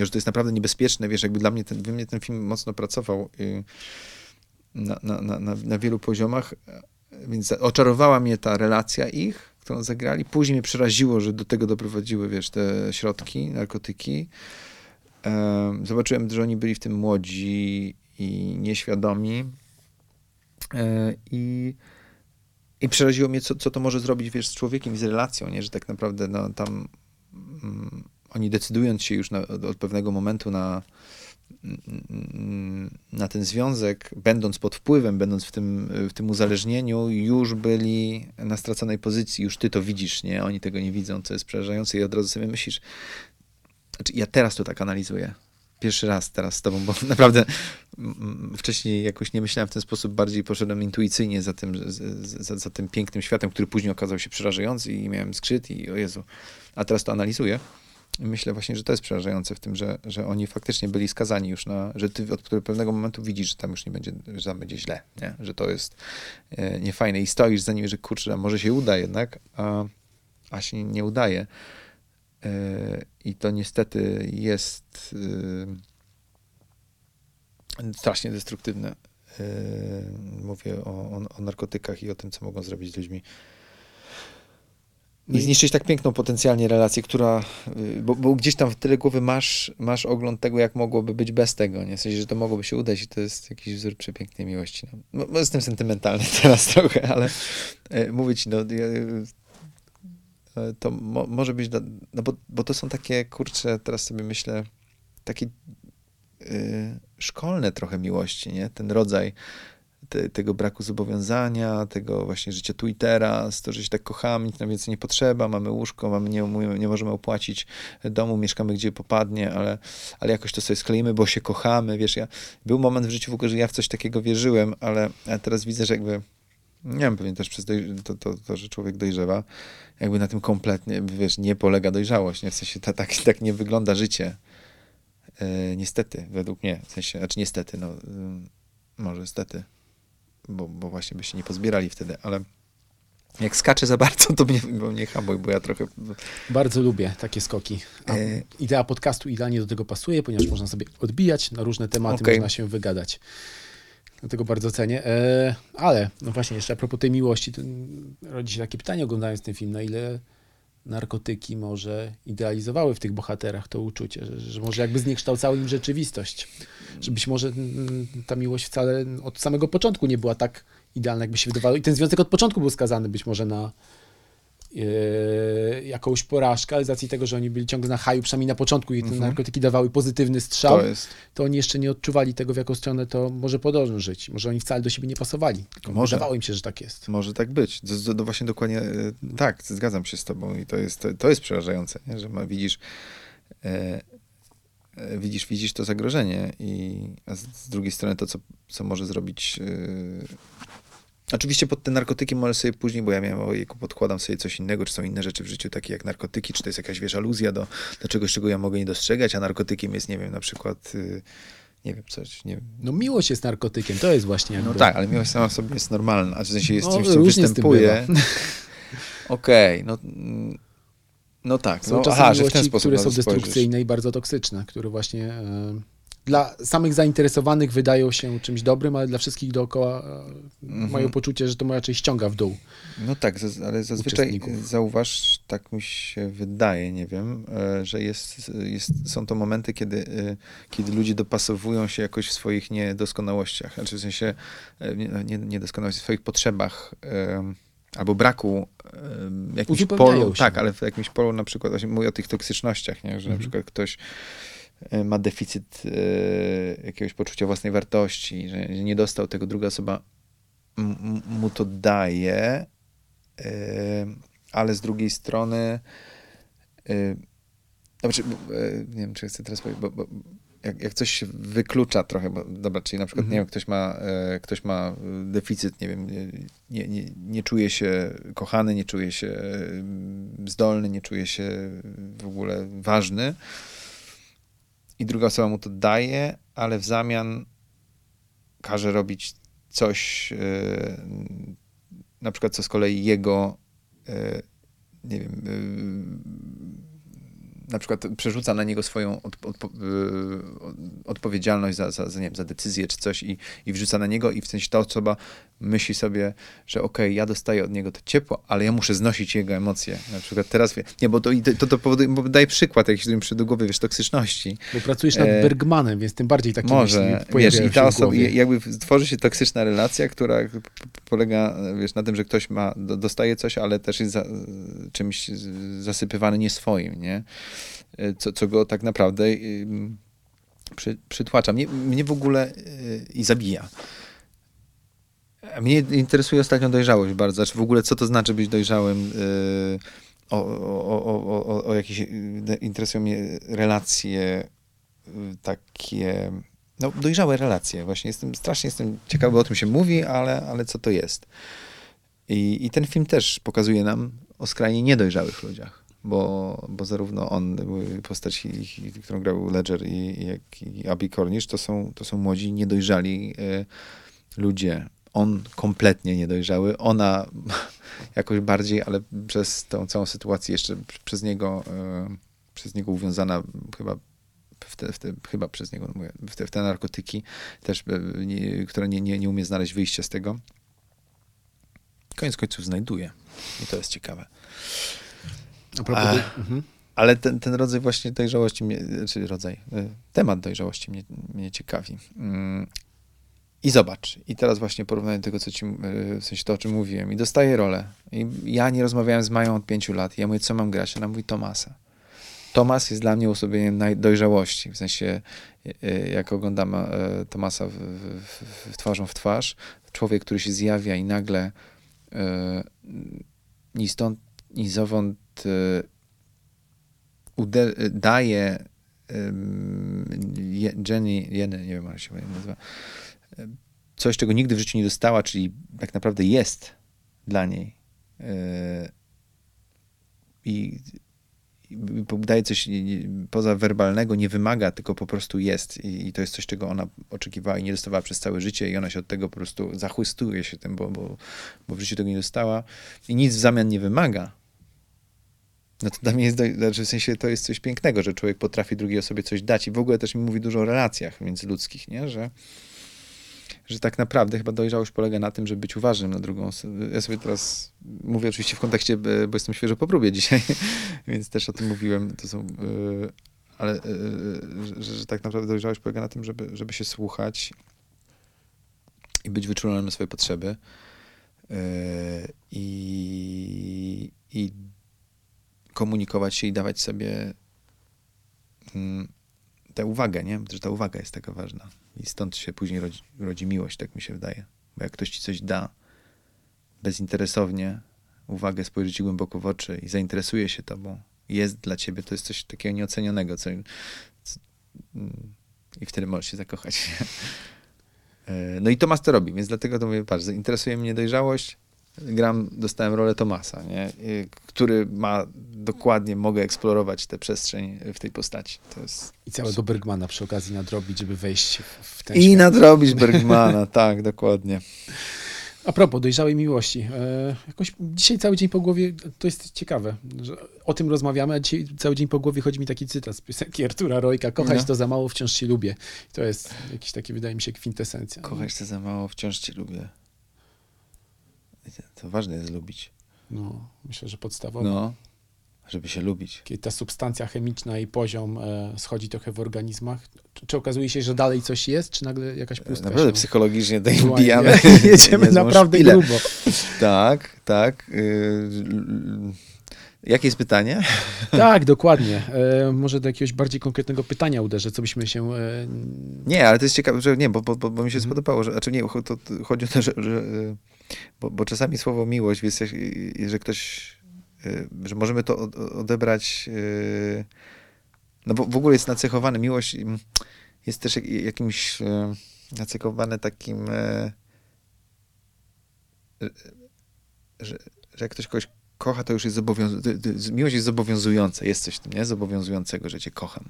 że to jest naprawdę niebezpieczne, wiesz, jakby dla mnie ten, mnie ten film mocno pracował na, na, na, na, wielu poziomach, więc oczarowała mnie ta relacja ich, którą zagrali. Później mnie przeraziło, że do tego doprowadziły, wiesz, te środki, narkotyki. Em, Zobaczyłem, że oni byli w tym młodzi i nieświadomi. E, I, i przeraziło mnie, co, co to może zrobić, wiesz, z człowiekiem i z relacją, nie? Że tak naprawdę, no, tam mm, oni decydując się już na, od, pewnego momentu na, na ten związek, będąc pod wpływem, będąc w tym, w tym uzależnieniu, już byli na straconej pozycji, już ty to widzisz, nie? Oni tego nie widzą, co jest przerażające. I od razu sobie myślisz, znaczy ja teraz to tak analizuję, pierwszy raz teraz z tobą, bo naprawdę wcześniej jakoś nie myślałem w ten sposób, bardziej poszedłem intuicyjnie za tym, za, za, tym pięknym światem, który później okazał się przerażający i miałem skrzyd i o Jezu, a teraz to analizuję. Myślę właśnie, że to jest przerażające w tym, że, że oni faktycznie byli skazani już na, że ty od pewnego momentu widzisz, że tam już nie będzie, że tam będzie źle, nie? że to jest e, niefajne i stoisz za nimi, że kurczę, może się uda jednak, a, a się nie udaje. E, I to niestety jest e, strasznie destruktywne. Mówię o, o, o narkotykach i o tym, co mogą zrobić z ludźmi. I zniszczyć tak piękną potencjalnie relację, która, bo, bo, gdzieś tam w tyle głowy masz, masz ogląd tego, jak mogłoby być bez tego, nie? W sensie, że to mogłoby się udać i to jest jakiś wzór przepięknej miłości. No, no jestem sentymentalny teraz trochę, ale e, mówię no, ja, E, to mo może być, no bo, bo to są takie, kurcze, teraz sobie myślę, takie yy, szkolne trochę miłości, nie? Ten rodzaj te, tego braku zobowiązania, tego właśnie życia tu i teraz, to, że się tak kochamy, nic nam więcej nie potrzeba, mamy łóżko, mamy, nie, nie możemy opłacić domu, mieszkamy gdzie popadnie, ale, ale jakoś to sobie skleimy, bo się kochamy, wiesz, ja, był moment w życiu w ogóle, że ja w coś takiego wierzyłem, ale teraz widzę, że jakby nie wiem, pewnie też przez to, to, to, że człowiek dojrzewa, jakby na tym kompletnie, wiesz, nie polega dojrzałość, nie? W sensie tak, tak, tak nie wygląda życie. E, niestety, według mnie, w sensie, znaczy niestety, no, y, może stety, bo, bo właśnie by się nie pozbierali wtedy, ale jak skaczę za bardzo, to mnie, bo mnie hamoj, bo ja trochę... Bardzo lubię takie skoki. A e... Idea podcastu idealnie do tego pasuje, ponieważ można sobie odbijać na różne tematy, okay. można się wygadać. Dlatego bardzo cenię. E, ale, no właśnie, jeszcze a propos tej miłości, rodzi się takie pytanie oglądając ten film, na ile narkotyki może idealizowały w tych bohaterach to uczucie, że, że może jakby zniekształcały im rzeczywistość. Że być może ta miłość wcale od samego początku nie była tak idealna, jakby się wydawało. I ten związek od początku był skazany być może na, Yy, jakąś porażkę, ale z racji tego, że oni byli ciągle na haju, przynajmniej na początku i te mhm. narkotyki dawały pozytywny strzał, to, to, oni jeszcze nie odczuwali tego, w jaką stronę to może podążyć. Może oni wcale do siebie nie pasowali. Może. Wydawało im się, że tak jest. Może tak być. To, to właśnie dokładnie e, tak, zgadzam się z tobą i to jest, to, to jest przerażające, nie? że ma, widzisz e, e, widzisz, widzisz to zagrożenie i a z, z, drugiej strony to, co, co może zrobić Oczywiście pod te narkotyki może sobie później, bo ja miałem, ojejku, podkładam sobie coś innego, czy są inne rzeczy w życiu, takie jak narkotyki, czy to jest jakaś, wiesz, aluzja do, do czegoś, czego ja mogę nie dostrzegać, a narkotykiem jest, nie wiem, na przykład, yy, nie wiem, coś, nie wiem. No miłość jest narkotykiem, to jest właśnie jakby... No tak, ale miłość sama w sobie jest normalna, a w sensie jest no, czymś, co występuje. Okej, okay, no... No tak, są no, czasem aha, że w ten sposób które są destrukcyjne i bardzo toksyczne, które właśnie... Yy dla samych zainteresowanych wydają się czymś dobrym, ale dla wszystkich dookoła mhm. mają poczucie, że to raczej ściąga w dół. No tak, ale zazwyczaj zauważ, tak mi się wydaje, nie wiem, e, że jest, jest, są to momenty, kiedy, e, kiedy ludzie dopasowują się jakoś w swoich niedoskonałościach, znaczy w sensie e, nie, niedoskonałości, w swoich potrzebach albo braku jakimś polu, się. tak, ale w jakimś polu na przykład, mówię o tych toksycznościach, nie? że mhm. na przykład ktoś E, ma deficyt e, jakiegoś poczucia własnej wartości, że nie dostał tego, druga osoba mu to daje, e, ale z drugiej strony znaczy, nie wiem, czy chcę teraz powiedzieć, bo, bo jak, jak coś się wyklucza trochę, bo dobra, czyli na przykład, mhm. nie wiem, ktoś ma, ktoś ma deficyt, nie wiem, nie, nie, nie czuje się kochany, nie czuje się zdolny, nie czuje się w ogóle ważny, i druga osoba mu to daje, ale w zamian każe robić coś, yy, na przykład co z kolei jego, yy, nie wiem, yy, na przykład przerzuca na niego swoją odpowiedzialność za, za, za, nie wiem, za decyzję czy coś i, i wrzuca na niego i w sensie ta osoba myśli sobie, że okej, okay, ja dostaję od niego to ciepło, ale ja muszę znosić jego emocje. Na przykład teraz, nie, bo to, to, to powoduje, bo daje przykład, jakiś mi przyszedł do głowy, wiesz, toksyczności. Bo pracujesz nad e, Bergmanem, więc tym bardziej taki Może, wiesz, i ta osoba, jakby tworzy się toksyczna relacja, która polega, wiesz, na tym, że ktoś ma, dostaje coś, ale też jest za, czymś zasypywany nie swoim, nie? E, co, co go tak naprawdę przy, przytłacza. Mnie, mnie w ogóle yy, i zabija. Mnie interesuje ostatnio dojrzałość bardzo. Znaczy w ogóle, co to znaczy być dojrzałym. Yy, o, o, o, o, o jakieś, yy, interesują mnie relacje yy, takie, no dojrzałe relacje. Właśnie jestem, strasznie jestem ciekawy, o tym się mówi, ale, ale co to jest. I, I ten film też pokazuje nam o skrajnie niedojrzałych ludziach, bo, bo zarówno on, postać, którą grał Ledger i, jak i Abby Cornish, to są, to są młodzi, niedojrzali y, ludzie. On kompletnie niedojrzały, ona jakoś bardziej, ale przez tą całą sytuację jeszcze przez niego, y, przez niego uwiązana chyba w te, w te, chyba przez niego, mówię, w te, w te narkotyki, też, y, nie, nie, nie, nie umie znaleźć wyjścia z tego. Koniec końców znajduje. I to jest ciekawe. A propos, A- mhm. Ale ten, ten rodzaj właśnie dojrzałości, mnie, czy rodzaj, y, temat dojrzałości mnie, mnie ciekawi. Mm. I zobacz, i teraz właśnie porównanie tego, co ci, y, w sensie to, o czym mówiłem, i dostaję rolę. I ja nie rozmawiałem z Mają od pięciu lat. Ja mówię, co mam grać? Ona mówi Tomasa. Tomas jest dla mnie uosobieniem dojrzałości. W sensie, y, jak oglądam Tomasa w, w, w, twarzą w twarz, człowiek, który się zjawia i nagle y, ni stąd, ni zowąd y, uder- daje Jenny, Jenny, nie wiem jak się nazywa, ym, coś, czego nigdy w życiu nie dostała, czyli tak naprawdę jest dla niej. I i daje coś pozawerbalnego, nie wymaga, tylko po prostu jest. I, I to jest coś, czego ona oczekiwała i nie dostawała przez całe życie i ona się od tego po prostu zachłystuje się tym, bo, bo, bo w życiu tego nie dostała i nic w zamian nie wymaga. No to dla mnie jest, znaczy w sensie to jest coś pięknego, że człowiek potrafi drugiej osobie coś dać i w ogóle też mi mówi dużo o relacjach międzyludzkich, nie? Że, że tak naprawdę chyba dojrzałość polega na tym, żeby być uważnym na drugą osobę. Ja sobie teraz mówię oczywiście w kontekście, e, bo jestem świeżo po próbie dzisiaj, więc też o tym mówiłem, to są, e, ale e, że, że tak naprawdę dojrzałość polega na tym, żeby, żeby się słuchać i być wyczulonym na swoje potrzeby i, i komunikować się i dawać sobie mm, tę uwagę, nie? Że ta uwaga jest taka ważna. I stąd się później rodzi, rodzi miłość, tak mi się wydaje. Bo jak ktoś ci coś da bezinteresownie, uwagę, spojrzy ci głęboko w oczy i zainteresuje się tobą, jest dla ciebie, to jest coś takiego nieocenionego, co, co, mm, i wtedy możesz się zakochać. E, No i Tomas to robi, więc dlatego to mówię, patrz, interesuje mnie dojrzałość, gram, dostałem rolę Tomasa, nie? Y, który ma dokładnie, mogę eksplorować tę przestrzeń w tej postaci. To jest I całego Bergmana przy okazji nadrobić, żeby wejść w- ten I świat. nadrobić Bergmana, tak, dokładnie. A propos dojrzałej miłości. E, jakoś dzisiaj cały dzień po głowie, to jest ciekawe, że o tym rozmawiamy, a dzisiaj cały dzień po głowie chodzi mi taki cytat z piosenki Artura Rojka. Kochać No. to za mało, wciąż ci lubię. To jest jakiś taki, wydaje mi się, kwintesencja. Kochać cię za mało, wciąż cię lubię. To ważne jest lubić. No, myślę, że podstawowo. No, żeby się lubić. Kiedy ta substancja chemiczna i poziom e, schodzi trochę w organizmach, czy, czy okazuje się, że dalej coś jest, czy nagle jakaś pustka Naprawdę się psychologicznie wbijamy. Jedziemy naprawdę szpilę. grubo. Tak, tak. Yy, Jakie jest pytanie? Tak, dokładnie. E, może do jakiegoś bardziej konkretnego pytania uderzę, co byśmy się... E, Nie, ale to jest ciekawe, że nie, bo, bo, bo, bo mi się Mhm. spodobało, że, znaczy nie, to, to chodzi o to, że, że y, bo, bo czasami słowo miłość, jest, że ktoś, y, że możemy to od- odebrać, y, no bo w ogóle jest nacechowane, miłość mm, jest też jak, jakimś y, nacechowane takim, że, że jak ktoś kogoś kocha, to już jest zobowiązujące, miłość jest zobowiązująca, jest coś w tym, nie? Zobowiązującego, że cię kocham.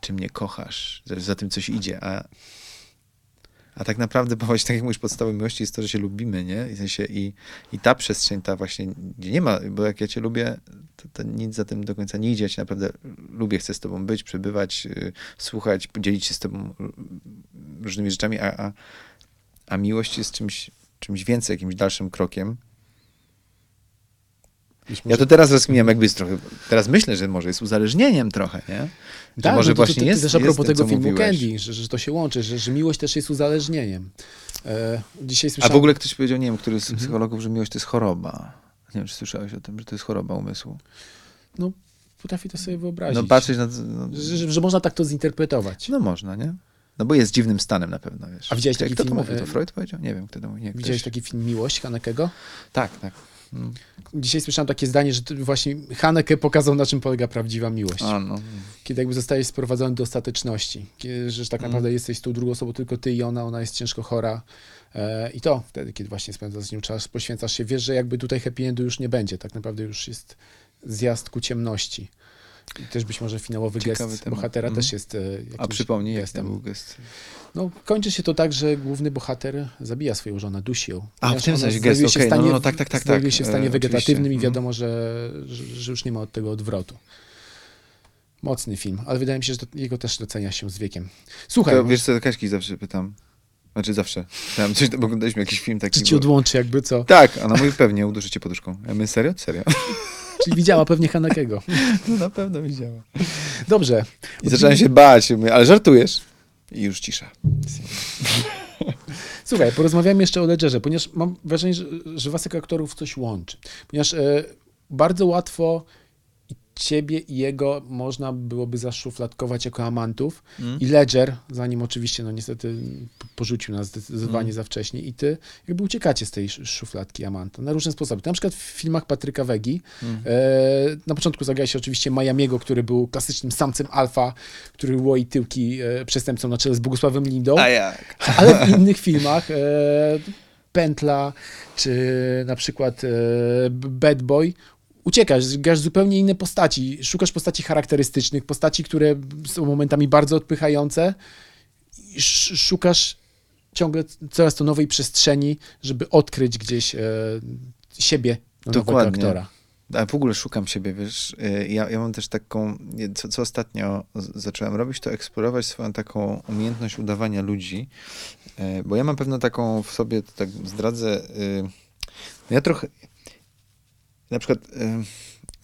Czy mnie kochasz, że za tym coś idzie, a, a tak naprawdę pochodzi, tak jak mówisz, miłości jest to, że się lubimy, nie? W sensie, i, i ta przestrzeń, ta właśnie, gdzie nie ma, bo jak ja cię lubię, to, to nic za tym do końca nie idzie, ja cię naprawdę lubię, chcę z tobą być, przebywać, y, słuchać, podzielić się z tobą y, różnymi rzeczami, a, a, a miłość jest czymś, czymś więcej, jakimś dalszym krokiem. Ja to teraz rozkminiam, jakby jest trochę, teraz myślę, że może jest uzależnieniem trochę, nie? Że Tak, może no to, właśnie to, to, jest, też a propos tego filmu. Candy, że, że to się łączy, że, że miłość też jest uzależnieniem. E, dzisiaj A słyszałem... w ogóle ktoś powiedział, nie wiem, który z Mhm. psychologów, że miłość to jest choroba. Nie wiem, czy słyszałeś o tym, że to jest choroba umysłu. potrafię to sobie wyobrazić. No patrzeć na... No, że, że, można tak to zinterpretować. no można, nie? No bo jest dziwnym stanem na pewno, wiesz. A widziałeś taki Kto to film, mówił? To e, Freud powiedział? Nie wiem, kto to mówił. Nie, Widziałeś ktoś. taki film Miłość Hanekego? Tak, tak. Dzisiaj słyszałem takie zdanie, że właśnie Haneke pokazał, na czym polega prawdziwa miłość. A, no. Kiedy jakby zostajesz sprowadzony do ostateczności. Kiedy, że tak Mm. naprawdę jesteś tą drugą osobą, tylko ty i ona, ona jest ciężko chora. E, I to wtedy, kiedy właśnie spędzasz z nią czas, poświęcasz się, wiesz, że jakby tutaj happy endu już nie będzie. Tak naprawdę już jest zjazd ku ciemności. I też być może finałowy Ciekawy gest temat. bohatera Mhm. też jest e, jakimś A przypomnij, jak gestem. ten był gest. No, kończy się to tak, że główny bohater zabija swoją żonę, dusi ją. A, w tym sensie gest, okej, no, stanie- no, tak, tak, tak, Znajduje tak. się w stanie E, wegetatywnym i oczywiście. wiadomo, że, że, już nie ma od tego odwrotu. Mocny film, ale wydaje mi się, że jego też docenia się z wiekiem. Słuchaj, To, wiesz co, Kaśki zawsze pytam. Znaczy zawsze. Pytam, coś, bo oglądaliśmy jakiś film taki. czy ci odłączy jakby co? Tak, a ona mówi pewnie, uduszę cię poduszką. Ja my serio? Serio? Czyli widziała pewnie Hanekego. No na pewno widziała. Dobrze. I zacząłem się bać, mówię, ale żartujesz? I już cisza. Słuchaj, porozmawiamy jeszcze o Ledgerze, ponieważ mam wrażenie, że, że was jako aktorów coś łączy. Ponieważ e, bardzo łatwo ciebie i jego można byłoby zaszufladkować jako amantów Mm. i Ledger, zanim oczywiście, no niestety porzucił nas zdecydowanie Mm. za wcześnie i ty jakby uciekacie z tej sz- szufladki amanta na różne sposoby. Na przykład w filmach Patryka Wegi Mm. e, na początku zagrałeś oczywiście Miamiego, który był klasycznym samcem alfa, który łoi tyłki e, przestępcą na czele z Bogusławem Lindą. A jak? Ale w innych filmach e, Pętla, czy na przykład e, Bad Boy, uciekasz, grasz zupełnie inne postaci. Szukasz postaci charakterystycznych, postaci, które są momentami bardzo odpychające. Szukasz ciągle coraz to nowej przestrzeni, żeby odkryć gdzieś e, siebie Dokładnie. aktora. A w ogóle szukam siebie, wiesz. y, Ja, ja mam też taką, co, co ostatnio zacząłem robić, to eksplorować swoją taką umiejętność udawania ludzi, y, bo ja mam pewną taką w sobie, to tak zdradzę, y, ja trochę, na przykład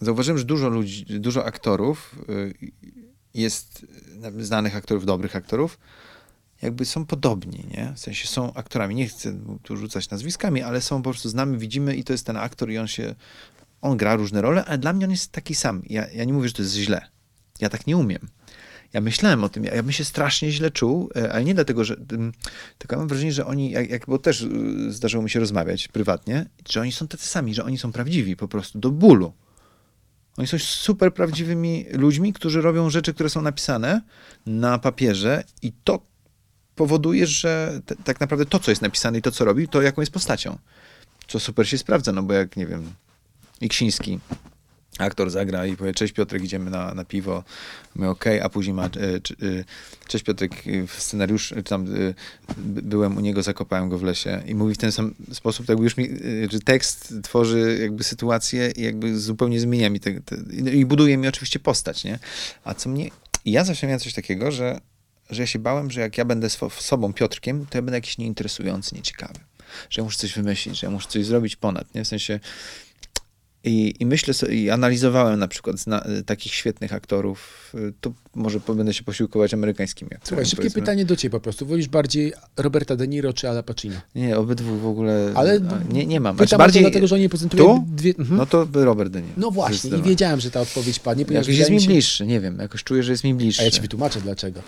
zauważyłem, że dużo ludzi, dużo aktorów y, jest, y, znanych aktorów, dobrych aktorów, jakby są podobni, nie? W sensie są aktorami. Nie chcę tu rzucać nazwiskami, ale są po prostu znamy, widzimy i to jest ten aktor i on się, on gra różne role, ale dla mnie on jest taki sam. Ja, ja nie mówię, że to jest źle. Ja tak nie umiem. Ja myślałem o tym, ja, ja bym się strasznie źle czuł, e, ale nie dlatego, że. Tylko mam wrażenie, że oni, jak, jak, bo też y, zdarzyło mi się rozmawiać prywatnie, że oni są tacy sami, że oni są prawdziwi po prostu do bólu. Oni są super prawdziwymi ludźmi, którzy robią rzeczy, które są napisane na papierze i to powoduje, że t- tak naprawdę to, co jest napisane i to, co robi, to jaką jest postacią. Co super się sprawdza, no bo jak, nie wiem, Iksiński, aktor zagra i powie, cześć Piotrek, idziemy na, na piwo. My okej, a później ma, e, e, cześć Piotrek, e, w scenariusz, tam by- byłem u niego, zakopałem go w lesie i mówi w ten sam sposób, tak już mi, że tekst tworzy jakby sytuację i jakby zupełnie zmienia mi te, te, i buduje mi oczywiście postać, nie? A co mnie, ja zawsze miałem coś takiego, że, że ja się bałem, że jak ja będę sobą Piotrkiem, to ja będę jakiś nieinteresujący, nieciekawy. Że ja muszę coś wymyślić, że ja muszę coś zrobić ponad, nie? W sensie i, I myślę sobie, i analizowałem na przykład zna, takich świetnych aktorów, y, to może będę się posiłkować amerykańskimi aktorami. Słuchaj, szybkie powiedzmy. pytanie do ciebie po prostu. Wolisz bardziej Roberta De Niro czy Ala Pacino? Nie, obydwu w ogóle Ale nie, nie mam. Pytam bardziej... dlatego, że oni prezentują Tu? dwie... Mhm. No to by Robert De Niro. No właśnie, i wiedziałem, że ta odpowiedź padnie, ponieważ Jakoś jest mi się... bliższy, nie wiem, jakoś czuję, że jest mi bliższy. A ja ci wytłumaczę dlaczego.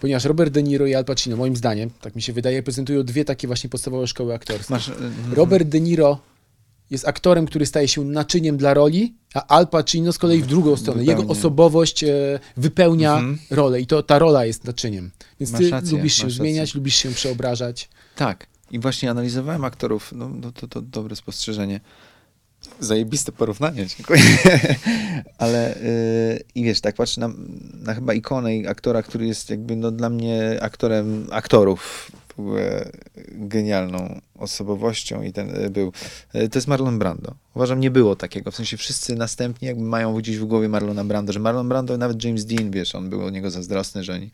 Ponieważ Robert De Niro i Al Pacino, moim zdaniem, tak mi się wydaje, prezentują dwie takie właśnie podstawowe szkoły aktorskie. Masz, y, Robert De Niro jest aktorem, który staje się naczyniem dla roli, a Al Pacino z kolei w drugą stronę. Jego Wypełnia. osobowość e, wypełnia Mhm. rolę i to ta rola jest naczyniem. Więc Masz ty rację, lubisz się zmieniać, lubisz się przeobrażać. Tak. I właśnie analizowałem aktorów. No, no to, to dobre spostrzeżenie. Zajebiste porównanie, dziękuję. Ale yy, i wiesz, tak patrzę na, na chyba ikonę i aktora, który jest jakby no, dla mnie aktorem aktorów. Ogóle genialną osobowością i ten y, był. Y, To jest Marlon Brando. Uważam, nie było takiego. W sensie wszyscy następni jakby mają gdzieś w głowie Marlona Brando, że Marlon Brando, nawet James Dean, wiesz, on był o niego zazdrosny, że oni,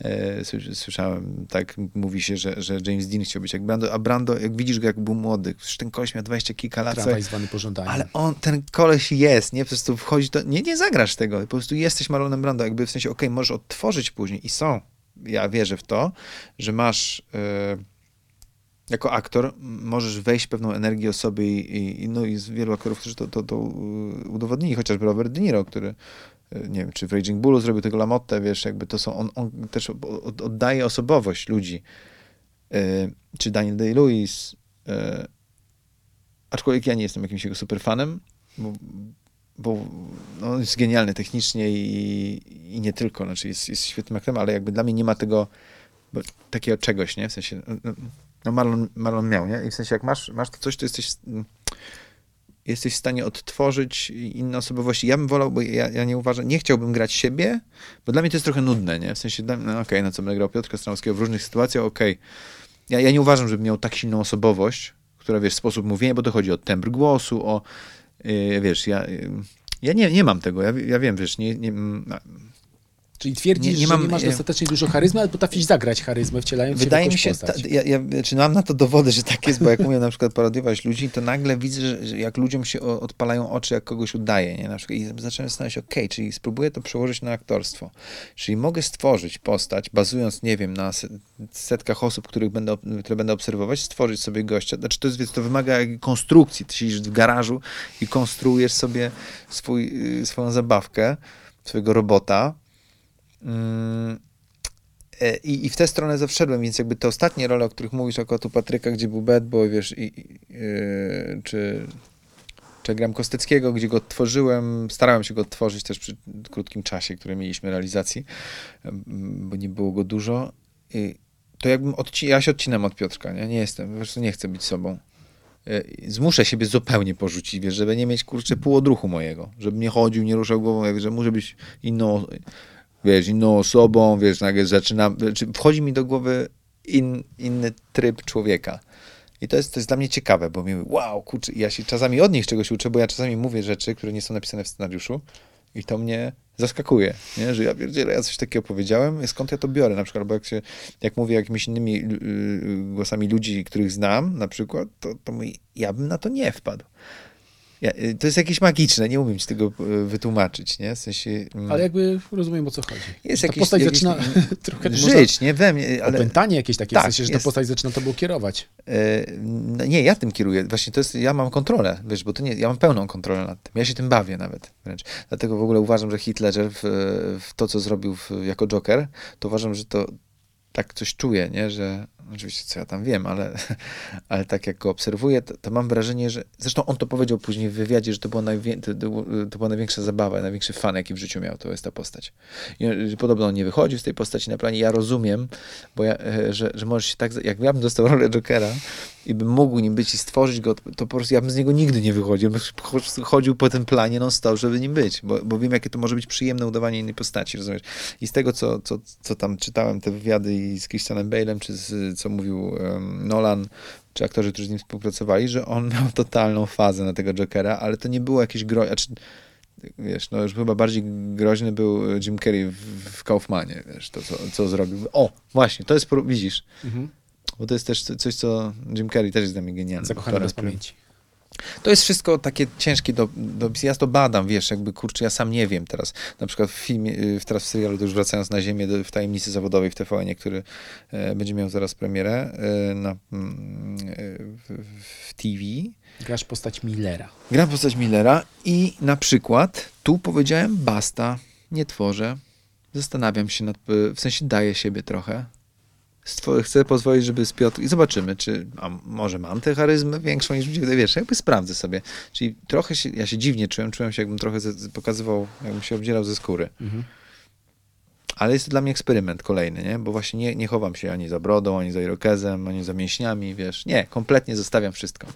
e, sły- słyszałem, tak mówi się, że, że James Dean chciał być jak Brando, a Brando, jak widzisz go, jak był młody, przecież ten koleś miał 20 kilka lat, Tramwaj zwany pożądaniem. ale on, ten koleś jest, nie? Po prostu wchodzi to, nie, nie zagrasz tego, po prostu jesteś Marlonem Brando, jakby w sensie, okej, możesz odtworzyć później i są, ja wierzę w to, że masz e, jako aktor możesz wejść pewną energię o sobie i, i, no i z wielu aktorów, którzy to, to, to y, udowodnili, chociażby Robert De Niro, który e, nie wiem, czy w Raging Bullu zrobił tego Lamotte, wiesz, jakby to są, on, on też od- oddaje osobowość ludzi. Czy Daniel Day-Lewis, e, aczkolwiek ja nie jestem jakimś jego super fanem, bo, bo no, on jest genialny technicznie i nie tylko, znaczy jest, jest świetnym aktorem, ale jakby dla mnie nie ma tego takiego czegoś, nie? W sensie, no, no Marlon, Marlon miał, nie? I w sensie jak masz, masz to coś, to jesteś jesteś w stanie odtworzyć inne osobowości. Ja bym wolał, bo ja, ja nie uważam, nie chciałbym grać siebie, bo dla mnie to jest trochę nudne, nie? W sensie, no okej, okay, no co będę grał Piotrka Stanowskiego w różnych sytuacjach, okej. Okay. Ja, ja nie uważam, żeby miał tak silną osobowość, która, wiesz, sposób mówienia, bo to chodzi o tembr głosu, o, yy, wiesz, ja, yy, ja nie, nie mam tego, ja, ja wiem, wiesz, nie, nie Czyli twierdzisz, nie, nie mam, że nie masz dostatecznie dużo charyzmy, ale potrafisz zagrać charyzmę, wcielając Wydaje się mi się, ta, ja, ja, czy mam na to dowody, że tak jest, bo jak umiem na przykład parodiować ludzi, to nagle widzę, że, jak ludziom się odpalają oczy, jak kogoś udaje, nie? Na przykład, I zacząłem zastanawiać się, okej, okay, czyli spróbuję to przełożyć na aktorstwo. Czyli mogę stworzyć postać, bazując, nie wiem, na setkach osób, których będę, które będę obserwować, stworzyć sobie gościa. Znaczy, to, jest, to wymaga konstrukcji. Ty siedzisz w garażu i konstruujesz sobie swój, y, swoją zabawkę, swojego robota, e, I, I w tę stronę zawszedłem, więc jakby te ostatnie role, o których mówisz, jako tu Patryka, gdzie był Bad Boy, wiesz, i, i, yy, czy, czy gram Kosteckiego, gdzie go tworzyłem, starałem się go tworzyć też przy krótkim czasie, który mieliśmy realizacji, bo nie było go dużo. I to jakbym odci- ja się odcinam od Piotrka, nie, nie jestem, po prostu nie chcę być sobą. E, zmuszę siebie zupełnie porzucić, wiesz, żeby nie mieć, kurczę, półodruchu mojego, żeby nie chodził, nie ruszał głową, że muszę być inną wiesz, inną osobą, wiesz, nagle zaczynam, znaczy wchodzi mi do głowy in, inny tryb człowieka. I to jest, to jest dla mnie ciekawe, bo mi, wow, kurczę, ja się czasami od nich czegoś uczę, bo ja czasami mówię rzeczy, które nie są napisane w scenariuszu i to mnie zaskakuje, nie? że ja pierdzielę, ja coś takiego powiedziałem, skąd ja to biorę, na przykład, bo jak, się, jak mówię jakimiś innymi yy, głosami ludzi, których znam, na przykład, to, to mój, ja bym na to nie wpadł. Ja, y, to jest jakieś magiczne, nie umiem ci tego y, wytłumaczyć, nie? W sensie... Mm. Ale jakby rozumiem, o co chodzi. Jest ta jakieś, postać jakieś, zaczyna trochę... Żyć, nie? We mnie, ale... Opętanie jakieś takie, tak, w sensie, że jest. ta postać zaczyna tobą kierować. E, no nie, ja tym kieruję. Właśnie to jest, ja mam kontrolę, wiesz, bo to nie, ja mam pełną kontrolę nad tym. Ja się tym bawię nawet wręcz. Dlatego w ogóle uważam, że Ledger w, w to, co zrobił w, jako Joker, to uważam, że to tak coś czuję, nie? Że oczywiście co ja tam wiem, ale, ale tak jak go obserwuję, to, to mam wrażenie, że zresztą on to powiedział później w wywiadzie, że to, było najwię, to, to, była największa zabawa, największy fan, jaki w życiu miał, to jest ta postać. I podobno on nie wychodził z tej postaci na planie. Ja rozumiem, bo ja, e, że, że możesz się tak, jak ja bym dostał rolę Jokera i bym mógł nim być i stworzyć go, to po prostu ja bym z niego nigdy nie wychodził. Bym chodził po tym planie non stop, żeby nim być, bo, bo wiem, jakie to może być przyjemne udawanie innej postaci, rozumiesz? I z tego, co, co, co tam czytałem, te wywiady i z Christianem Bale'em, czy z co mówił um, Nolan, czy aktorzy, którzy z nim współpracowali, że on miał totalną fazę na tego Jokera, ale to nie było jakieś gro... Znaczy, wiesz, no już chyba bardziej groźny był Jim Carrey w, w Kaufmanie, wiesz, to co, co zrobił. O, właśnie, to jest, widzisz, mhm. Bo to jest też coś, co Jim Carrey też jest dla mnie genialny. Zakochany bez pamięci. To jest wszystko takie ciężkie do, do Ja to badam, wiesz, jakby kurczę, ja sam nie wiem teraz. Na przykład w filmie, y, teraz w serialu, to już wracając na ziemię, do, w tajemnicy zawodowej w TVN, który e, będzie miał zaraz premierę e, na, mm, e, w, w TV. Grasz postać Millera. Gram postać Millera i na przykład tu powiedziałem basta, nie tworzę. Zastanawiam się nad, w sensie daję siebie trochę chcę pozwolić, żeby z Piotr... I zobaczymy, czy a może mam tę charyzmę większą niż ludzie, wiesz, jakby sprawdzę sobie. Czyli trochę się, ja się dziwnie czułem, czułem się jakbym trochę pokazywał, jakbym się obdzierał ze skóry. Mhm. Ale jest to dla mnie eksperyment kolejny, nie? Bo właśnie nie, nie chowam się ani za brodą, ani za irokezem, ani za mięśniami, wiesz. Nie, kompletnie zostawiam wszystko.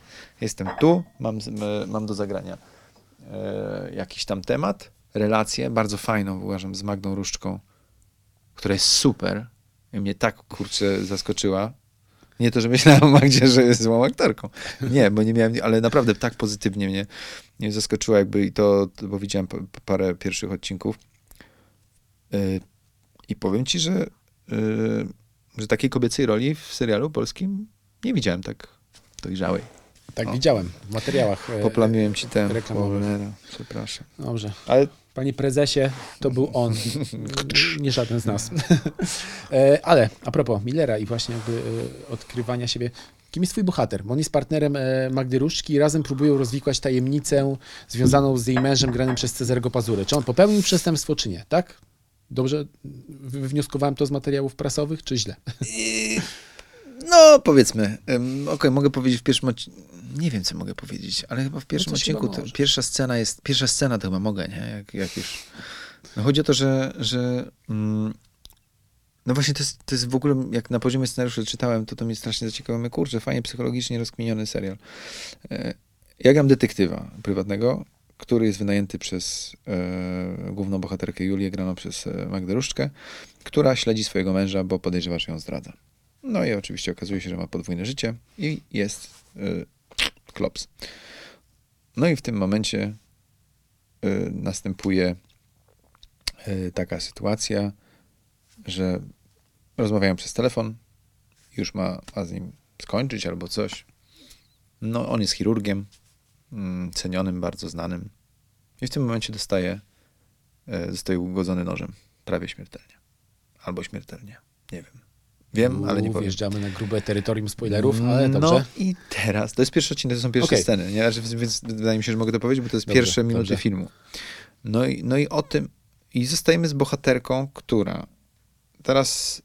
Jestem tu, mam, mam do zagrania e, jakiś tam temat, relację, bardzo fajną, uważam, z Magdą Różczką, która jest super, mnie tak, kurczę, zaskoczyła. Nie to, że myślałem o Magdzie, że jest złą aktorką. Nie, bo nie miałem, ale naprawdę tak pozytywnie mnie, mnie zaskoczyła jakby i to, bo widziałem parę pierwszych odcinków. Yy, I powiem ci, że, yy, że takiej kobiecej roli w serialu polskim nie widziałem tak dojrzałej. Tak, o. widziałem w materiałach. E, Poplamiłem ci ten. Przepraszam. Dobrze. Ale Panie prezesie, to był on, nie żaden z nas. E, ale a propos Millera i właśnie jakby e, odkrywania siebie, Kim jest twój bohater? Bo on jest partnerem e, Magdy Różczki i razem próbują rozwikłać tajemnicę związaną z jej mężem granym przez Cezarego Pazurę. Czy on popełnił przestępstwo, czy nie, tak? Dobrze wy- wywnioskowałem to z materiałów prasowych, czy źle? No, powiedzmy. Okej, mogę powiedzieć w pierwszym odcinku. Nie wiem, co mogę powiedzieć, ale chyba w pierwszym No odcinku to, pierwsza scena jest. Pierwsza scena to chyba mogę, nie? Jak, jak już. No chodzi o to, że. że mm, no właśnie, to jest, to jest w ogóle, jak na poziomie scenariusza czytałem, to to mnie strasznie zaciekawiło. Mówię, Kurczę, fajnie psychologicznie rozkminiony serial. E, Ja gram detektywa prywatnego, który jest wynajęty przez e, główną bohaterkę Julię, graną przez e, Magdę Różczkę, która śledzi swojego męża, bo podejrzewa, że ją zdradza. No i oczywiście okazuje się, że ma podwójne życie i jest y, klops. No i w tym momencie y, następuje y, taka sytuacja, że rozmawiają przez telefon, już ma, ma z nim skończyć albo coś. No, on jest chirurgiem, mm, cenionym, bardzo znanym. I w tym momencie dostaje, y, zostaje ugodzony nożem, prawie śmiertelnie. Albo śmiertelnie, nie wiem. Wiem, ale nie powiem. Wjeżdżamy na grube terytorium spoilerów, ale dobrze. No i teraz, to jest pierwszy odcinek, to są pierwsze Okej. sceny, nie? Więc wydaje mi się, że mogę to powiedzieć, bo to jest Dobrze, pierwsze minuty dobrze. filmu. No i, no i o tym, i zostajemy z bohaterką, która teraz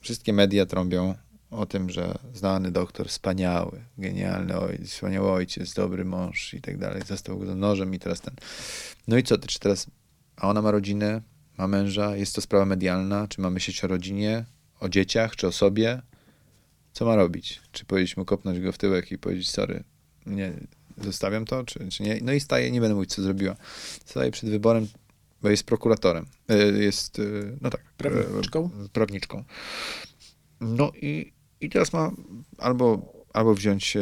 wszystkie media trąbią o tym, że znany doktor, wspaniały, genialny ojciec, wspaniały ojciec, dobry mąż i tak dalej, został go nożem i teraz ten. No i co, ty, czy teraz, a ona ma rodzinę, ma męża, jest to sprawa medialna, czy ma myśleć o rodzinie, o dzieciach, czy o sobie? Co ma robić? Czy powiedzieć mu, kopnąć go w tyłek i powiedzieć, sorry, nie, zostawiam to, czy, czy nie? No i staje, nie będę mówić, co zrobiła. Staje przed wyborem, bo jest prokuratorem. E, Jest, e, no tak. e, Prawniczką? Prawniczką. No i, i teraz ma albo, albo wziąć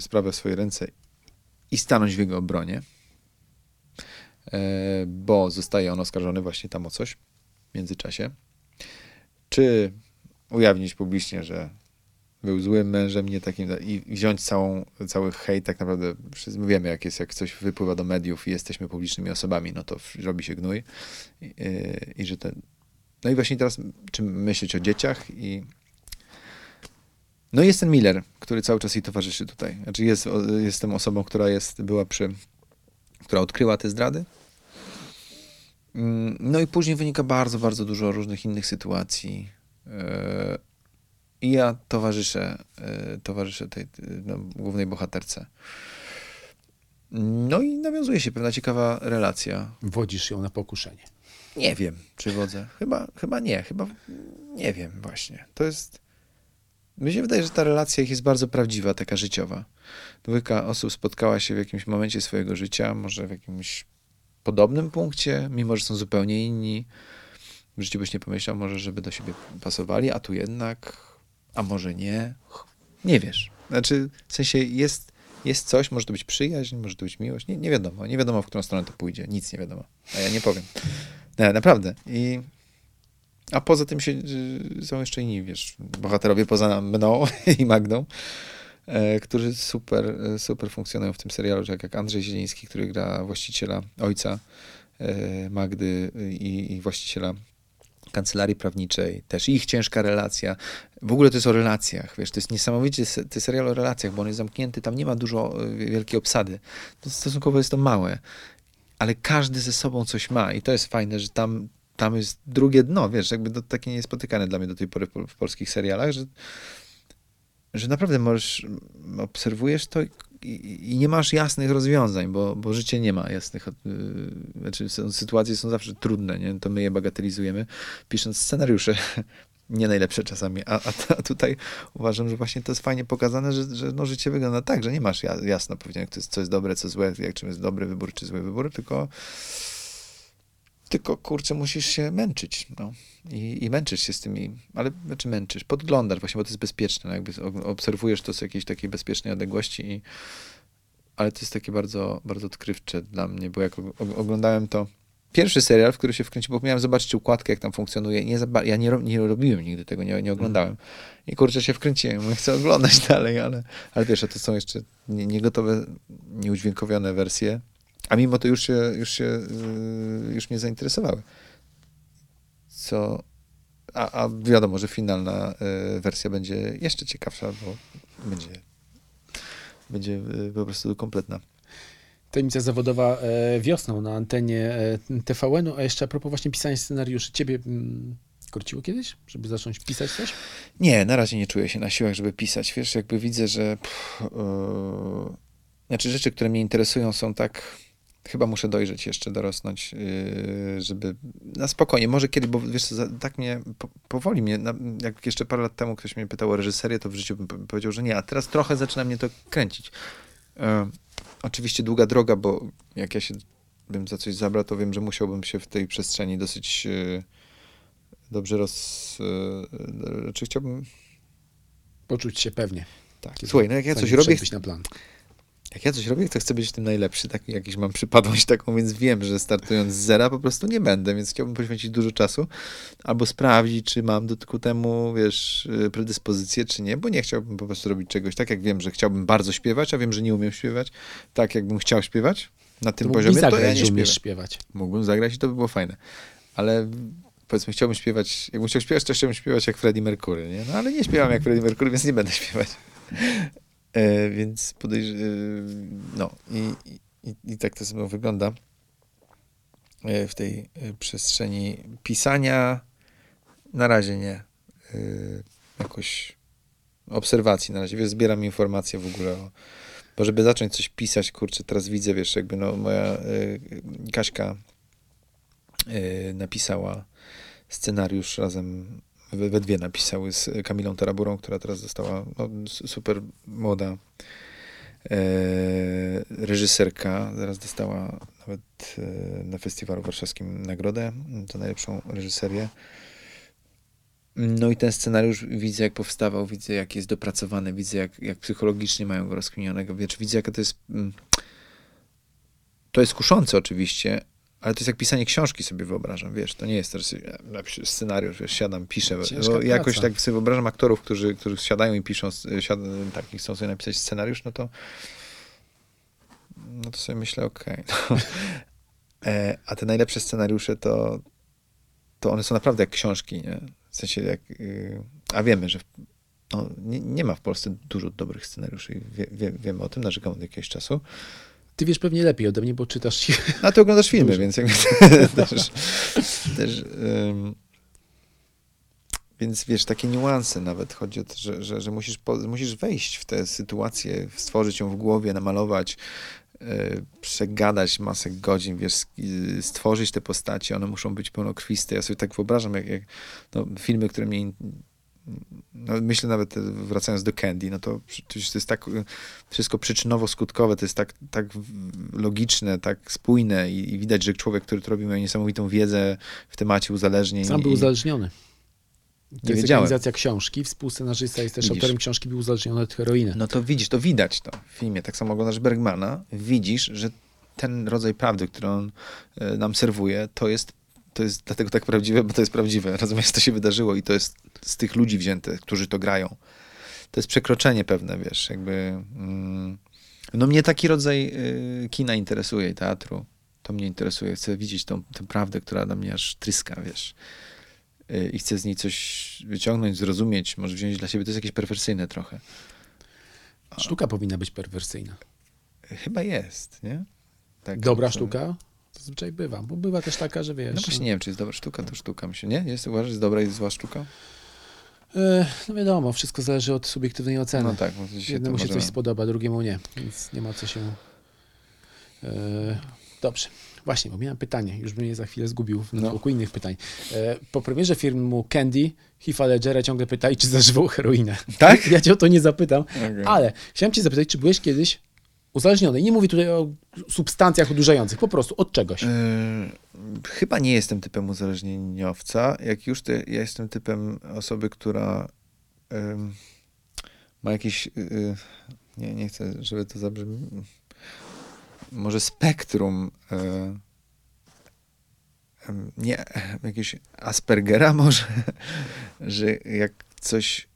sprawę w swoje ręce i stanąć w jego obronie, bo zostaje on oskarżony właśnie tam o coś w międzyczasie. Czy ujawnić publicznie, że był złym mężem, nie takim, i wziąć całą, cały hejt, tak naprawdę wszyscy my wiemy, jak jest, jak coś wypływa do mediów i jesteśmy publicznymi osobami, no to robi się gnój. I, i że ten, no i właśnie teraz, czy myśleć o dzieciach i no i jest ten Miller, który cały czas jej towarzyszy tutaj. Znaczy jest, jestem osobą, która jest, była przy, która odkryła te zdrady. Mm, No i później wynika bardzo, bardzo dużo różnych innych sytuacji. Yy, I ja towarzyszę, yy, towarzyszę tej no, głównej bohaterce. No i nawiązuje się pewna ciekawa relacja. Wodzisz ją na pokuszenie. Nie wiem, czy wodzę. Chyba, chyba nie, chyba nie wiem właśnie. To jest. Mi się wydaje, że ta relacja ich jest bardzo prawdziwa, taka życiowa. Dwójka osób spotkała się w jakimś momencie swojego życia, może w jakimś podobnym punkcie, mimo że są zupełnie inni. W życiu byś nie pomyślał, może, żeby do siebie pasowali, a tu jednak, a może nie. Nie wiesz. Znaczy, w sensie jest, jest coś, może to być przyjaźń, może to być miłość. Nie, nie wiadomo, nie wiadomo, w którą stronę to pójdzie. Nic nie wiadomo. A ja nie powiem. Naprawdę. I, a poza tym się, y, są jeszcze inni, wiesz, bohaterowie poza mną i Magdą, którzy super, e, super funkcjonują w tym serialu, tak jak Andrzej Zieliński, który gra właściciela, ojca e, Magdy i, i właściciela kancelarii prawniczej, też ich ciężka relacja. W ogóle to jest o relacjach, wiesz, to jest niesamowicie to serial o relacjach, bo on jest zamknięty, tam nie ma dużo wielkiej obsady. To stosunkowo jest to małe, ale każdy ze sobą coś ma i to jest fajne, że tam, tam jest drugie dno, wiesz, jakby to takie niespotykane dla mnie do tej pory w polskich serialach, że, że naprawdę możesz, obserwujesz to i, i, nie masz jasnych rozwiązań, bo, bo życie nie ma jasnych, yy, znaczy sytuacje są zawsze trudne, nie? to my je bagatelizujemy, pisząc scenariusze, nie najlepsze czasami, a, a, a tutaj uważam, że właśnie to jest fajnie pokazane, że, że no, życie wygląda tak, że nie masz ja- jasno powiedziane, co jest, co jest dobre, co złe, jak czym jest dobry wybór, czy zły wybór, tylko tylko kurczę, musisz się męczyć, no. I, I męczysz się z tymi, ale znaczy męczysz, podglądasz właśnie, bo to jest bezpieczne, no jakby obserwujesz to z jakiejś takiej bezpiecznej odległości i ale to jest takie bardzo, bardzo odkrywcze dla mnie, bo jak og- og- oglądałem to pierwszy serial, w który się wkręciłem, bo miałem zobaczyć układkę, jak tam funkcjonuje. Nie ja nie, nie robiłem nigdy tego, nie, nie oglądałem. I kurczę się wkręciłem, mówię, chcę oglądać dalej, ale, ale wiesz, a to są jeszcze nie- niegotowe, nieudźwiękowione wersje, a mimo to już się, już się, yy, już mnie zainteresowały. Co, a, a wiadomo, że finalna y, wersja będzie jeszcze ciekawsza, bo będzie, będzie y, po prostu kompletna. Tajemnica zawodowa e, wiosną na antenie e, TVN-u, a jeszcze a propos właśnie pisania scenariuszy. Ciebie mm, korciło kiedyś, żeby zacząć pisać coś? Nie, na razie nie czuję się na siłach, żeby pisać. Wiesz, jakby widzę, że pff, yy, znaczy rzeczy, które mnie interesują są tak chyba muszę dojrzeć jeszcze, dorosnąć, yy, żeby na spokojnie, może kiedy, bo wiesz, tak mnie po, powoli mnie, jak jeszcze parę lat temu ktoś mnie pytał o reżyserię, to w życiu bym powiedział, że nie, a teraz trochę zaczyna mnie to kręcić. Yy, oczywiście długa droga, bo jak ja się bym za coś zabrał, to wiem, że musiałbym się w tej przestrzeni dosyć yy, dobrze roz... Yy, czy chciałbym... Poczuć się pewnie. Tak. Słuchaj, no jak ja coś robię... na plan jak ja coś robię, to chcę być w tym najlepszy, tak, jakiś mam przypadłość taką, więc wiem, że startując z zera po prostu nie będę, więc chciałbym poświęcić dużo czasu, albo sprawdzić, czy mam do ku temu, wiesz, y, predyspozycję, czy nie, bo nie chciałbym po prostu robić czegoś tak, jak wiem, że chciałbym bardzo śpiewać, a wiem, że nie umiem śpiewać, tak jakbym chciał śpiewać na tym to poziomie, zagrać, to ja nie śpiewać. śpiewać. Mógłbym zagrać i to by było fajne, ale powiedzmy, chciałbym śpiewać, jakbym chciał śpiewać, to chciałbym śpiewać jak Freddie Mercury, nie? No ale nie śpiewam jak Freddie Mercury, więc nie będę śpiewać. E, więc podejrzewam, no i, i, i, tak to sobie wygląda e, w tej e, przestrzeni pisania. Na razie nie. Jakoś obserwacji na razie. Wiesz, zbieram informacje w ogóle o, bo żeby zacząć coś pisać, kurczę, teraz widzę, wiesz, jakby no moja Kaśka napisała scenariusz razem we, we dwie napisały z Kamilą Taraburą, która teraz została no, super młoda e, reżyserka. Zaraz dostała nawet e, na festiwalu warszawskim nagrodę za najlepszą reżyserię. No i ten scenariusz widzę, jak powstawał, widzę, jak jest dopracowany, widzę, jak, jak psychologicznie mają go rozkminionego. Widzę, jaka to jest... Mm, to jest kuszące oczywiście, ale to jest jak pisanie książki sobie wyobrażam, wiesz, to nie jest też scenariusz, wiesz, siadam, piszę. Bo jakoś tak sobie wyobrażam aktorów, którzy, którzy siadają i piszą, siad, tak, i chcą sobie napisać scenariusz, no to no to sobie myślę, okej. Okay, no. e, a te najlepsze scenariusze to, to one są naprawdę jak książki, nie? W sensie jak, y, a wiemy, że no, nie, nie, ma w Polsce dużo dobrych scenariuszy. Wie, wie, wiemy o tym, narzekamy od jakiegoś czasu. Ty wiesz pewnie lepiej ode mnie, bo czytasz... A ty oglądasz filmy, Dużo. więc jakby też... też um, więc wiesz, takie niuanse nawet. Chodzi o to, że, że, że musisz, po, musisz wejść w tę sytuację, stworzyć ją w głowie, namalować, yy, przegadać masę godzin, wiesz, stworzyć te postacie, one muszą być pełnokrwiste. Ja sobie tak wyobrażam, jak, jak no, filmy, które mnie no myślę nawet wracając do Candy, no to, to jest tak wszystko przyczynowo-skutkowe, to jest tak, tak logiczne, tak spójne i, i widać, że człowiek, który to robi, miał niesamowitą wiedzę w temacie uzależnień. Sam był i, uzależniony. To nie jest wiedziałem. książki, współscenarzysta jest też widzisz. autorem książki, był uzależniony od heroiny. No to widzisz, to widać to w filmie. Tak samo oglądasz Bergmana, widzisz, że ten rodzaj prawdy, który on e, nam serwuje, to jest to jest dlatego tak prawdziwe, bo to jest prawdziwe. Rozumiesz, to się wydarzyło i to jest z tych ludzi wzięte, którzy to grają. To jest przekroczenie pewne, wiesz, jakby... Mm, no mnie taki rodzaj y, kina interesuje i teatru. To mnie interesuje. Chcę widzieć tą, tę prawdę, która na mnie aż tryska, wiesz. Y, I chcę z niej coś wyciągnąć, zrozumieć, może wziąć dla siebie. To jest jakieś perwersyjne trochę. Sztuka powinna być perwersyjna. Chyba jest, nie? Tak, Dobra sztuka? Zazwyczaj bywa, bo bywa też taka, że wiesz... No właśnie no. nie wiem, czy jest dobra sztuka, to sztuka mi się, nie? Jest, uważasz, że jest dobra i zła sztuka? E, no wiadomo, wszystko zależy od subiektywnej oceny. No tak. Się Jednemu się coś spodoba, drugiemu nie, więc nie ma co się... E, dobrze. Właśnie, bo miałem pytanie, już bym je za chwilę zgubił w no. innych pytań. E, po premierze filmu Candy, Heath'a Ledgera ciągle pytali, czy zażywał heroinę. Tak? Ja cię o to nie zapytam, okay. ale chciałem cię zapytać, czy byłeś kiedyś uzależniony. Nie mówię tutaj o substancjach odurzających, po prostu od czegoś. Yy, chyba nie jestem typem uzależnieniowca. Jak już, to ja jestem typem osoby, która yy, ma jakiś. Yy, nie, nie chcę, żeby to zabrzmi. Może spektrum. Y, nie, jakiegoś Aspergera może, że jak coś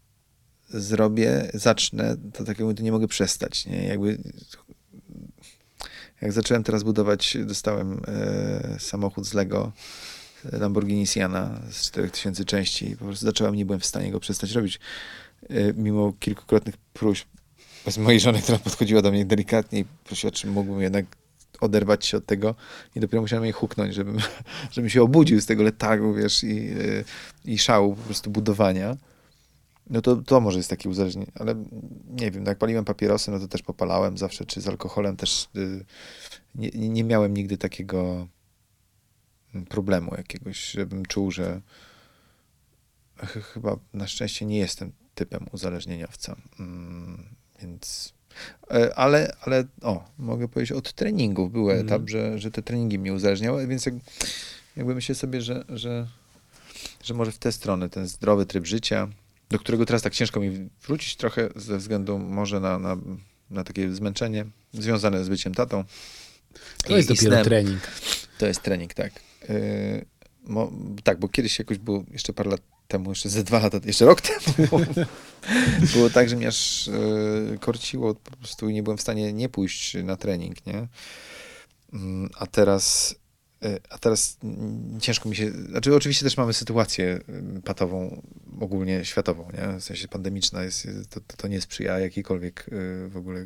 zrobię, zacznę, to tak to nie mogę przestać, nie? Jakby jak zacząłem teraz budować, dostałem e, samochód z Lego, e, Lamborghini Siana z 4000 części i po prostu zacząłem, nie byłem w stanie go przestać robić. E, mimo kilkukrotnych próśb z mojej żony, która podchodziła do mnie delikatnie i prosiła, czy mógłbym jednak oderwać się od tego i dopiero musiałem jej huknąć, żebym, żebym się obudził z tego letargu, wiesz, i, y, i szału po prostu budowania. No to, to może jest takie uzależnienie, ale nie wiem, no jak paliłem papierosy, no to też popalałem zawsze, czy z alkoholem też y, nie, nie miałem nigdy takiego problemu jakiegoś, żebym czuł, że ch- chyba na szczęście nie jestem typem uzależnieniowca. Mm, więc e, ale, ale o, mogę powiedzieć, od treningów był Mhm. etap, że, że te treningi mnie uzależniały, więc jak, jakby myślę sobie, że, że, że może w tę stronę, ten zdrowy tryb życia, do którego teraz tak ciężko mi wrócić trochę ze względu może na, na, na takie zmęczenie związane z byciem tatą. To jest i- dopiero snem. trening. To jest trening, tak. Yy, mo, tak, bo kiedyś jakoś było, jeszcze parę lat temu, jeszcze ze dwa lata, jeszcze rok temu, było tak, że mnie aż yy, korciło po prostu i nie byłem w stanie nie pójść na trening, nie? Mm, A teraz, yy, a teraz ciężko mi się, znaczy oczywiście też mamy sytuację yy, patową, ogólnie światową, nie? W sensie pandemiczna jest, to, to, to nie sprzyja jakiejkolwiek yy, w ogóle,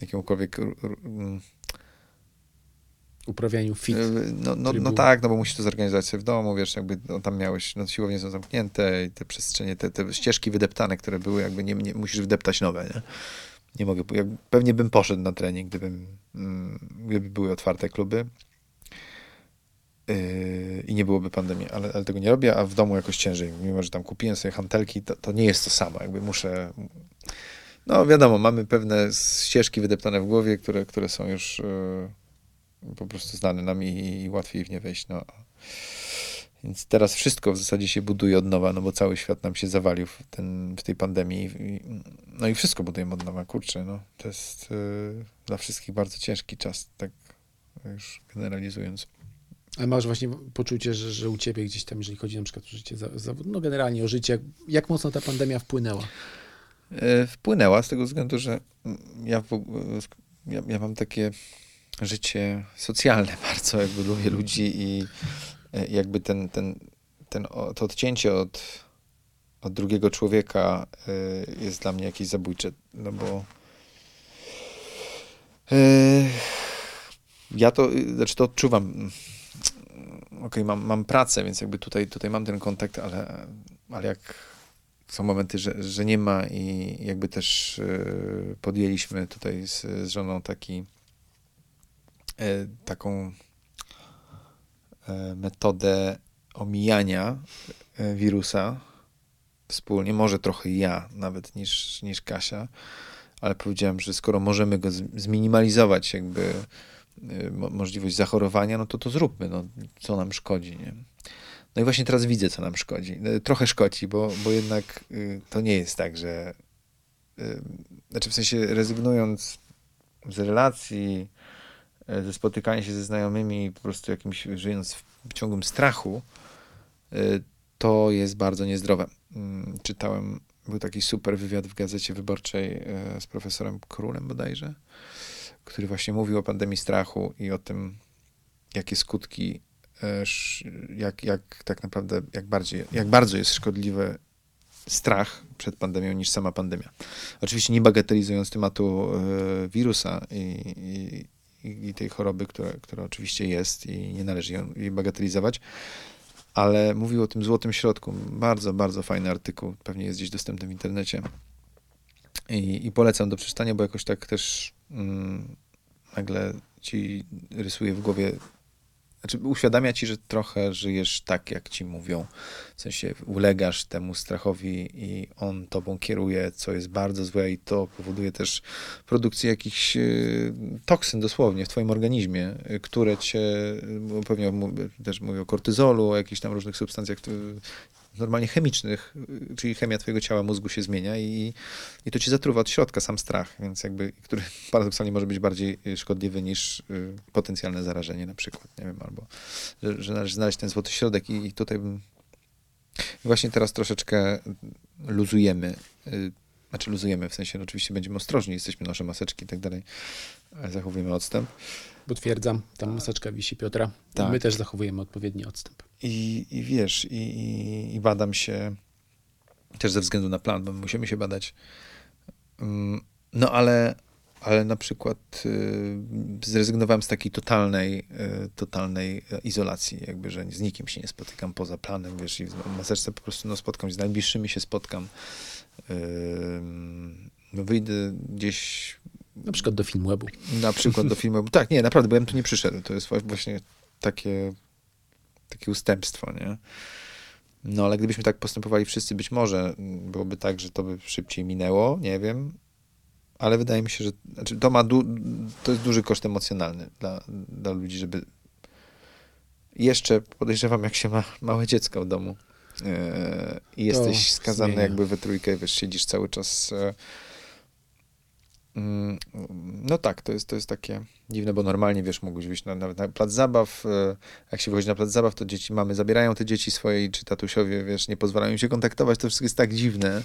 jakiemukolwiek mm, Uprawianiu fit. No, no, no tak, no bo musisz to zorganizować sobie w domu, wiesz, jakby no, tam miałeś, no siłownie są zamknięte i te przestrzenie, te, te ścieżki wydeptane, które były, jakby nie, nie musisz wydeptać nowe, nie? Nie mogę, jak, pewnie bym poszedł na trening, gdybym, mm, gdyby były otwarte kluby yy, i nie byłoby pandemii, ale, ale tego nie robię, a w domu jakoś ciężej, mimo że tam kupiłem sobie hantelki, to, to nie jest to samo, jakby muszę, no wiadomo, mamy pewne ścieżki wydeptane w głowie, które, które są już yy, po prostu znane nam i, i łatwiej w nie wejść. No. Więc teraz wszystko w zasadzie się buduje od nowa, no bo cały świat nam się zawalił w, ten, w tej pandemii. I, no i wszystko budujemy od nowa, kurczę, no. To jest yy, dla wszystkich bardzo ciężki czas, tak już generalizując. A masz właśnie poczucie, że, że u ciebie gdzieś tam, jeżeli chodzi na przykład o życie za- zawodową, no generalnie o życie, jak, jak mocno ta pandemia wpłynęła? E, wpłynęła z tego względu, że ja, ja, ja mam takie życie socjalne bardzo, jakby lubię ludzi i e, jakby ten, ten, ten, to odcięcie od, od drugiego człowieka e, jest dla mnie jakieś zabójcze, no bo ja to, znaczy to odczuwam. Okej, mam, mam pracę, więc jakby tutaj, tutaj mam ten kontakt, ale, ale jak są momenty, że, że nie ma i jakby też e, podjęliśmy tutaj z, z żoną taki e, taką e, metodę omijania e, wirusa wspólnie, może trochę ja nawet niż, niż Kasia, ale powiedziałem, że skoro możemy go zminimalizować jakby możliwość zachorowania, no to to zróbmy, no co nam szkodzi, nie? No i właśnie teraz widzę, co nam szkodzi. E, Trochę szkodzi, bo, bo jednak y, to nie jest tak, że y, znaczy w sensie rezygnując z relacji, ze spotykania się ze znajomymi, po prostu jakimś żyjąc w ciągłym strachu, y, to jest bardzo niezdrowe. Mm, Czytałem, był taki super wywiad w Gazecie Wyborczej z profesorem Królem bodajże, który właśnie mówił o pandemii strachu i o tym, jakie skutki e, jak, jak tak naprawdę, jak, bardziej, jak bardzo jest szkodliwy strach przed pandemią niż sama pandemia. Oczywiście nie bagatelizując tematu e, wirusa i, i, i tej choroby, która, która oczywiście jest i nie należy jej bagatelizować, ale mówił o tym złotym środku. Bardzo, bardzo fajny artykuł, pewnie jest gdzieś dostępny w internecie. I, i polecam do przeczytania, bo jakoś tak też nagle ci rysuje w głowie znaczy, uświadamia ci, że trochę żyjesz tak, jak ci mówią. W sensie ulegasz temu strachowi i on tobą kieruje, co jest bardzo złe i to powoduje też produkcję jakichś y, toksyn dosłownie w twoim organizmie, y, które cię, bo pewnie też mówię o kortyzolu, o jakichś tam różnych substancjach y, normalnie chemicznych, y, czyli chemia twojego ciała, mózgu się zmienia i, i to ci zatruwa od środka sam strach, więc jakby, który paradoksalnie może być bardziej y, szkodliwy niż y, potencjalne zarażenie na przykład, nie wiem, albo że, że należy znaleźć ten złoty środek i, i tutaj bym właśnie teraz troszeczkę luzujemy, znaczy luzujemy, w sensie no, oczywiście będziemy ostrożni, jesteśmy nasze maseczki i tak dalej, ale zachowujemy odstęp. Potwierdzam, tam maseczka wisi Piotra. Tak. My też zachowujemy odpowiedni odstęp. I, i wiesz, i, i, i badam się też ze względu na plan, bo musimy się badać. Mm, No ale, ale na przykład y, zrezygnowałem z takiej totalnej, y, totalnej e, izolacji, jakby, że z nikim się nie spotykam poza planem, wiesz, i w maseczce po prostu no, spotkam się, z najbliższymi się spotkam. No, wyjdę gdzieś Na przykład do Filmwebu. na przykład do filmu. Tak, nie, naprawdę, bo ja bym tu nie przyszedł. To jest właśnie takie, takie ustępstwo, nie? No, ale gdybyśmy tak postępowali wszyscy, być może byłoby tak, że to by szybciej minęło, nie wiem. Ale wydaje mi się, że znaczy to ma du- to jest duży koszt emocjonalny dla, dla ludzi, żeby jeszcze podejrzewam, jak się ma małe dziecko w domu i jesteś skazany zmienia. jakby we trójkę, wiesz, siedzisz cały czas e, Mm, No tak, to jest, to jest takie dziwne, bo normalnie, wiesz, mogłeś wyjść na, nawet na plac zabaw. e, Jak się wychodzi na plac zabaw, to dzieci, mamy zabierają te dzieci swoje, czy tatusiowie, wiesz, nie pozwalają im się kontaktować. To wszystko jest tak dziwne,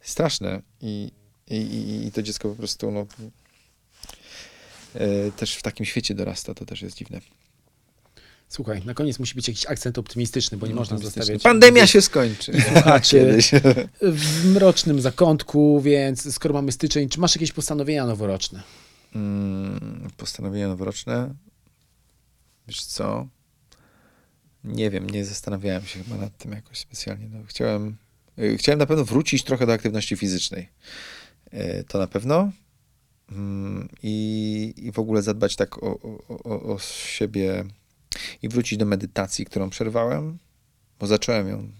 straszne. I, i, i, i to dziecko po prostu, no, e, też w takim świecie dorasta, to też jest dziwne. Słuchaj, na koniec musi być jakiś akcent optymistyczny, bo nie można zostawiać Pandemia się skończy. Słuchacie. W mrocznym zakątku, więc skoro mamy styczeń, czy masz jakieś postanowienia noworoczne? Mm, postanowienia noworoczne. Wiesz co? Nie wiem, nie zastanawiałem się chyba nad tym jakoś specjalnie. No, chciałem, y, chciałem na pewno wrócić trochę do aktywności fizycznej. Y, To na pewno. Mm, I, i w ogóle zadbać tak o, o, o, o siebie i wrócić do medytacji, którą przerwałem, bo zacząłem ją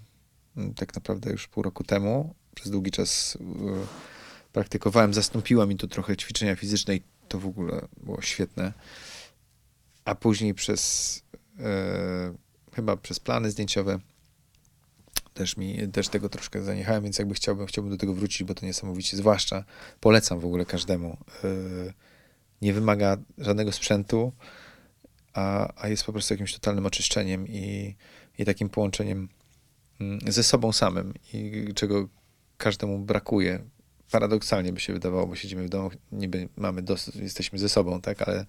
mm, tak naprawdę już pół roku temu. Przez długi czas y, praktykowałem, zastąpiła mi to trochę ćwiczenia fizyczne i to w ogóle było świetne. A później przez e, chyba przez plany zdjęciowe też mi też tego troszkę zaniechałem, więc jakby chciałbym, chciałbym do tego wrócić, bo to niesamowicie, zwłaszcza polecam w ogóle każdemu. E, nie wymaga żadnego sprzętu, a, a jest po prostu jakimś totalnym oczyszczeniem i, i takim połączeniem mm, ze sobą samym i czego każdemu brakuje. Paradoksalnie by się wydawało, bo siedzimy w domu, niby mamy dos- jesteśmy ze sobą, tak, ale,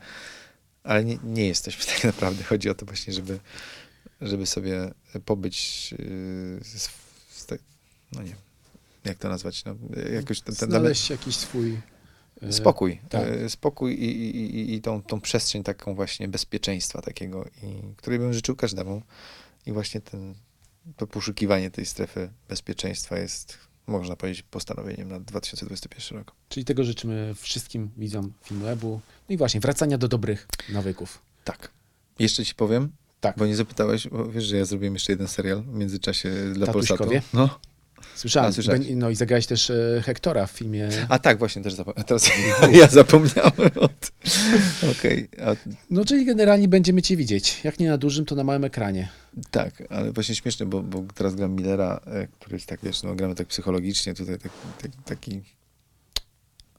ale nie, nie jesteśmy tak naprawdę. Chodzi o to właśnie, żeby, żeby sobie pobyć yy, no nie, jak to nazwać, no, jakoś ten, ten, Znaleźć jakiś swój Spokój. tak. e, Spokój i, i, i, i tą, tą przestrzeń taką właśnie bezpieczeństwa takiego, i, której bym życzył każdemu. I właśnie ten, to poszukiwanie tej strefy bezpieczeństwa jest, można powiedzieć, postanowieniem na 2021 rok. Czyli tego życzymy wszystkim widzom Filmwebu. No i właśnie, wracania do dobrych nawyków. Tak. Jeszcze ci powiem, Tak. bo nie zapytałeś, bo wiesz, że ja zrobiłem jeszcze jeden serial w międzyczasie dla Polsatu. No. Słyszałem. Słyszałeś. Beń- No i zagrałeś też e, Hektora w filmie. A tak, właśnie też zapomniałem. Teraz ja zapomniałem o tym. Okej, a No czyli generalnie będziemy cię widzieć. Jak nie na dużym, to na małym ekranie. Tak, ale właśnie śmieszne, bo, bo teraz gram Millera, e, który jest tak, wiesz, no gramy tak psychologicznie, tutaj tak, tak, taki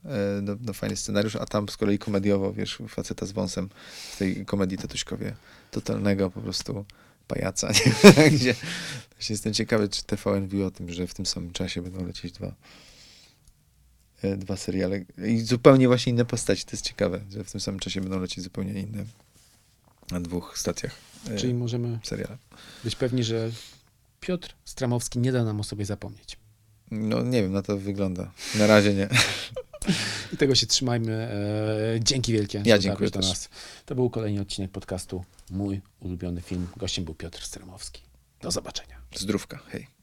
e, no, no, fajny scenariusz, a tam z kolei komediowo, wiesz, faceta z wąsem w tej komedii Tatuśkowie, totalnego po prostu pajaca, nie? Gdzie właśnie jestem ciekawy, czy TVN wie o tym, że w tym samym czasie będą lecieć dwa e, dwa seriale i zupełnie właśnie inne postaci, to jest ciekawe, że w tym samym czasie będą lecieć zupełnie inne na dwóch stacjach e, Czyli możemy seriale. być pewni, że Piotr Stramowski nie da nam o sobie zapomnieć. No nie wiem, na to wygląda. Na razie nie. I tego się trzymajmy. E, dzięki wielkie. Ja dziękuję do nas. To był kolejny odcinek podcastu Mój ulubiony film. Gościem był Piotr Stramowski. Do zobaczenia. Zdrówka, hej.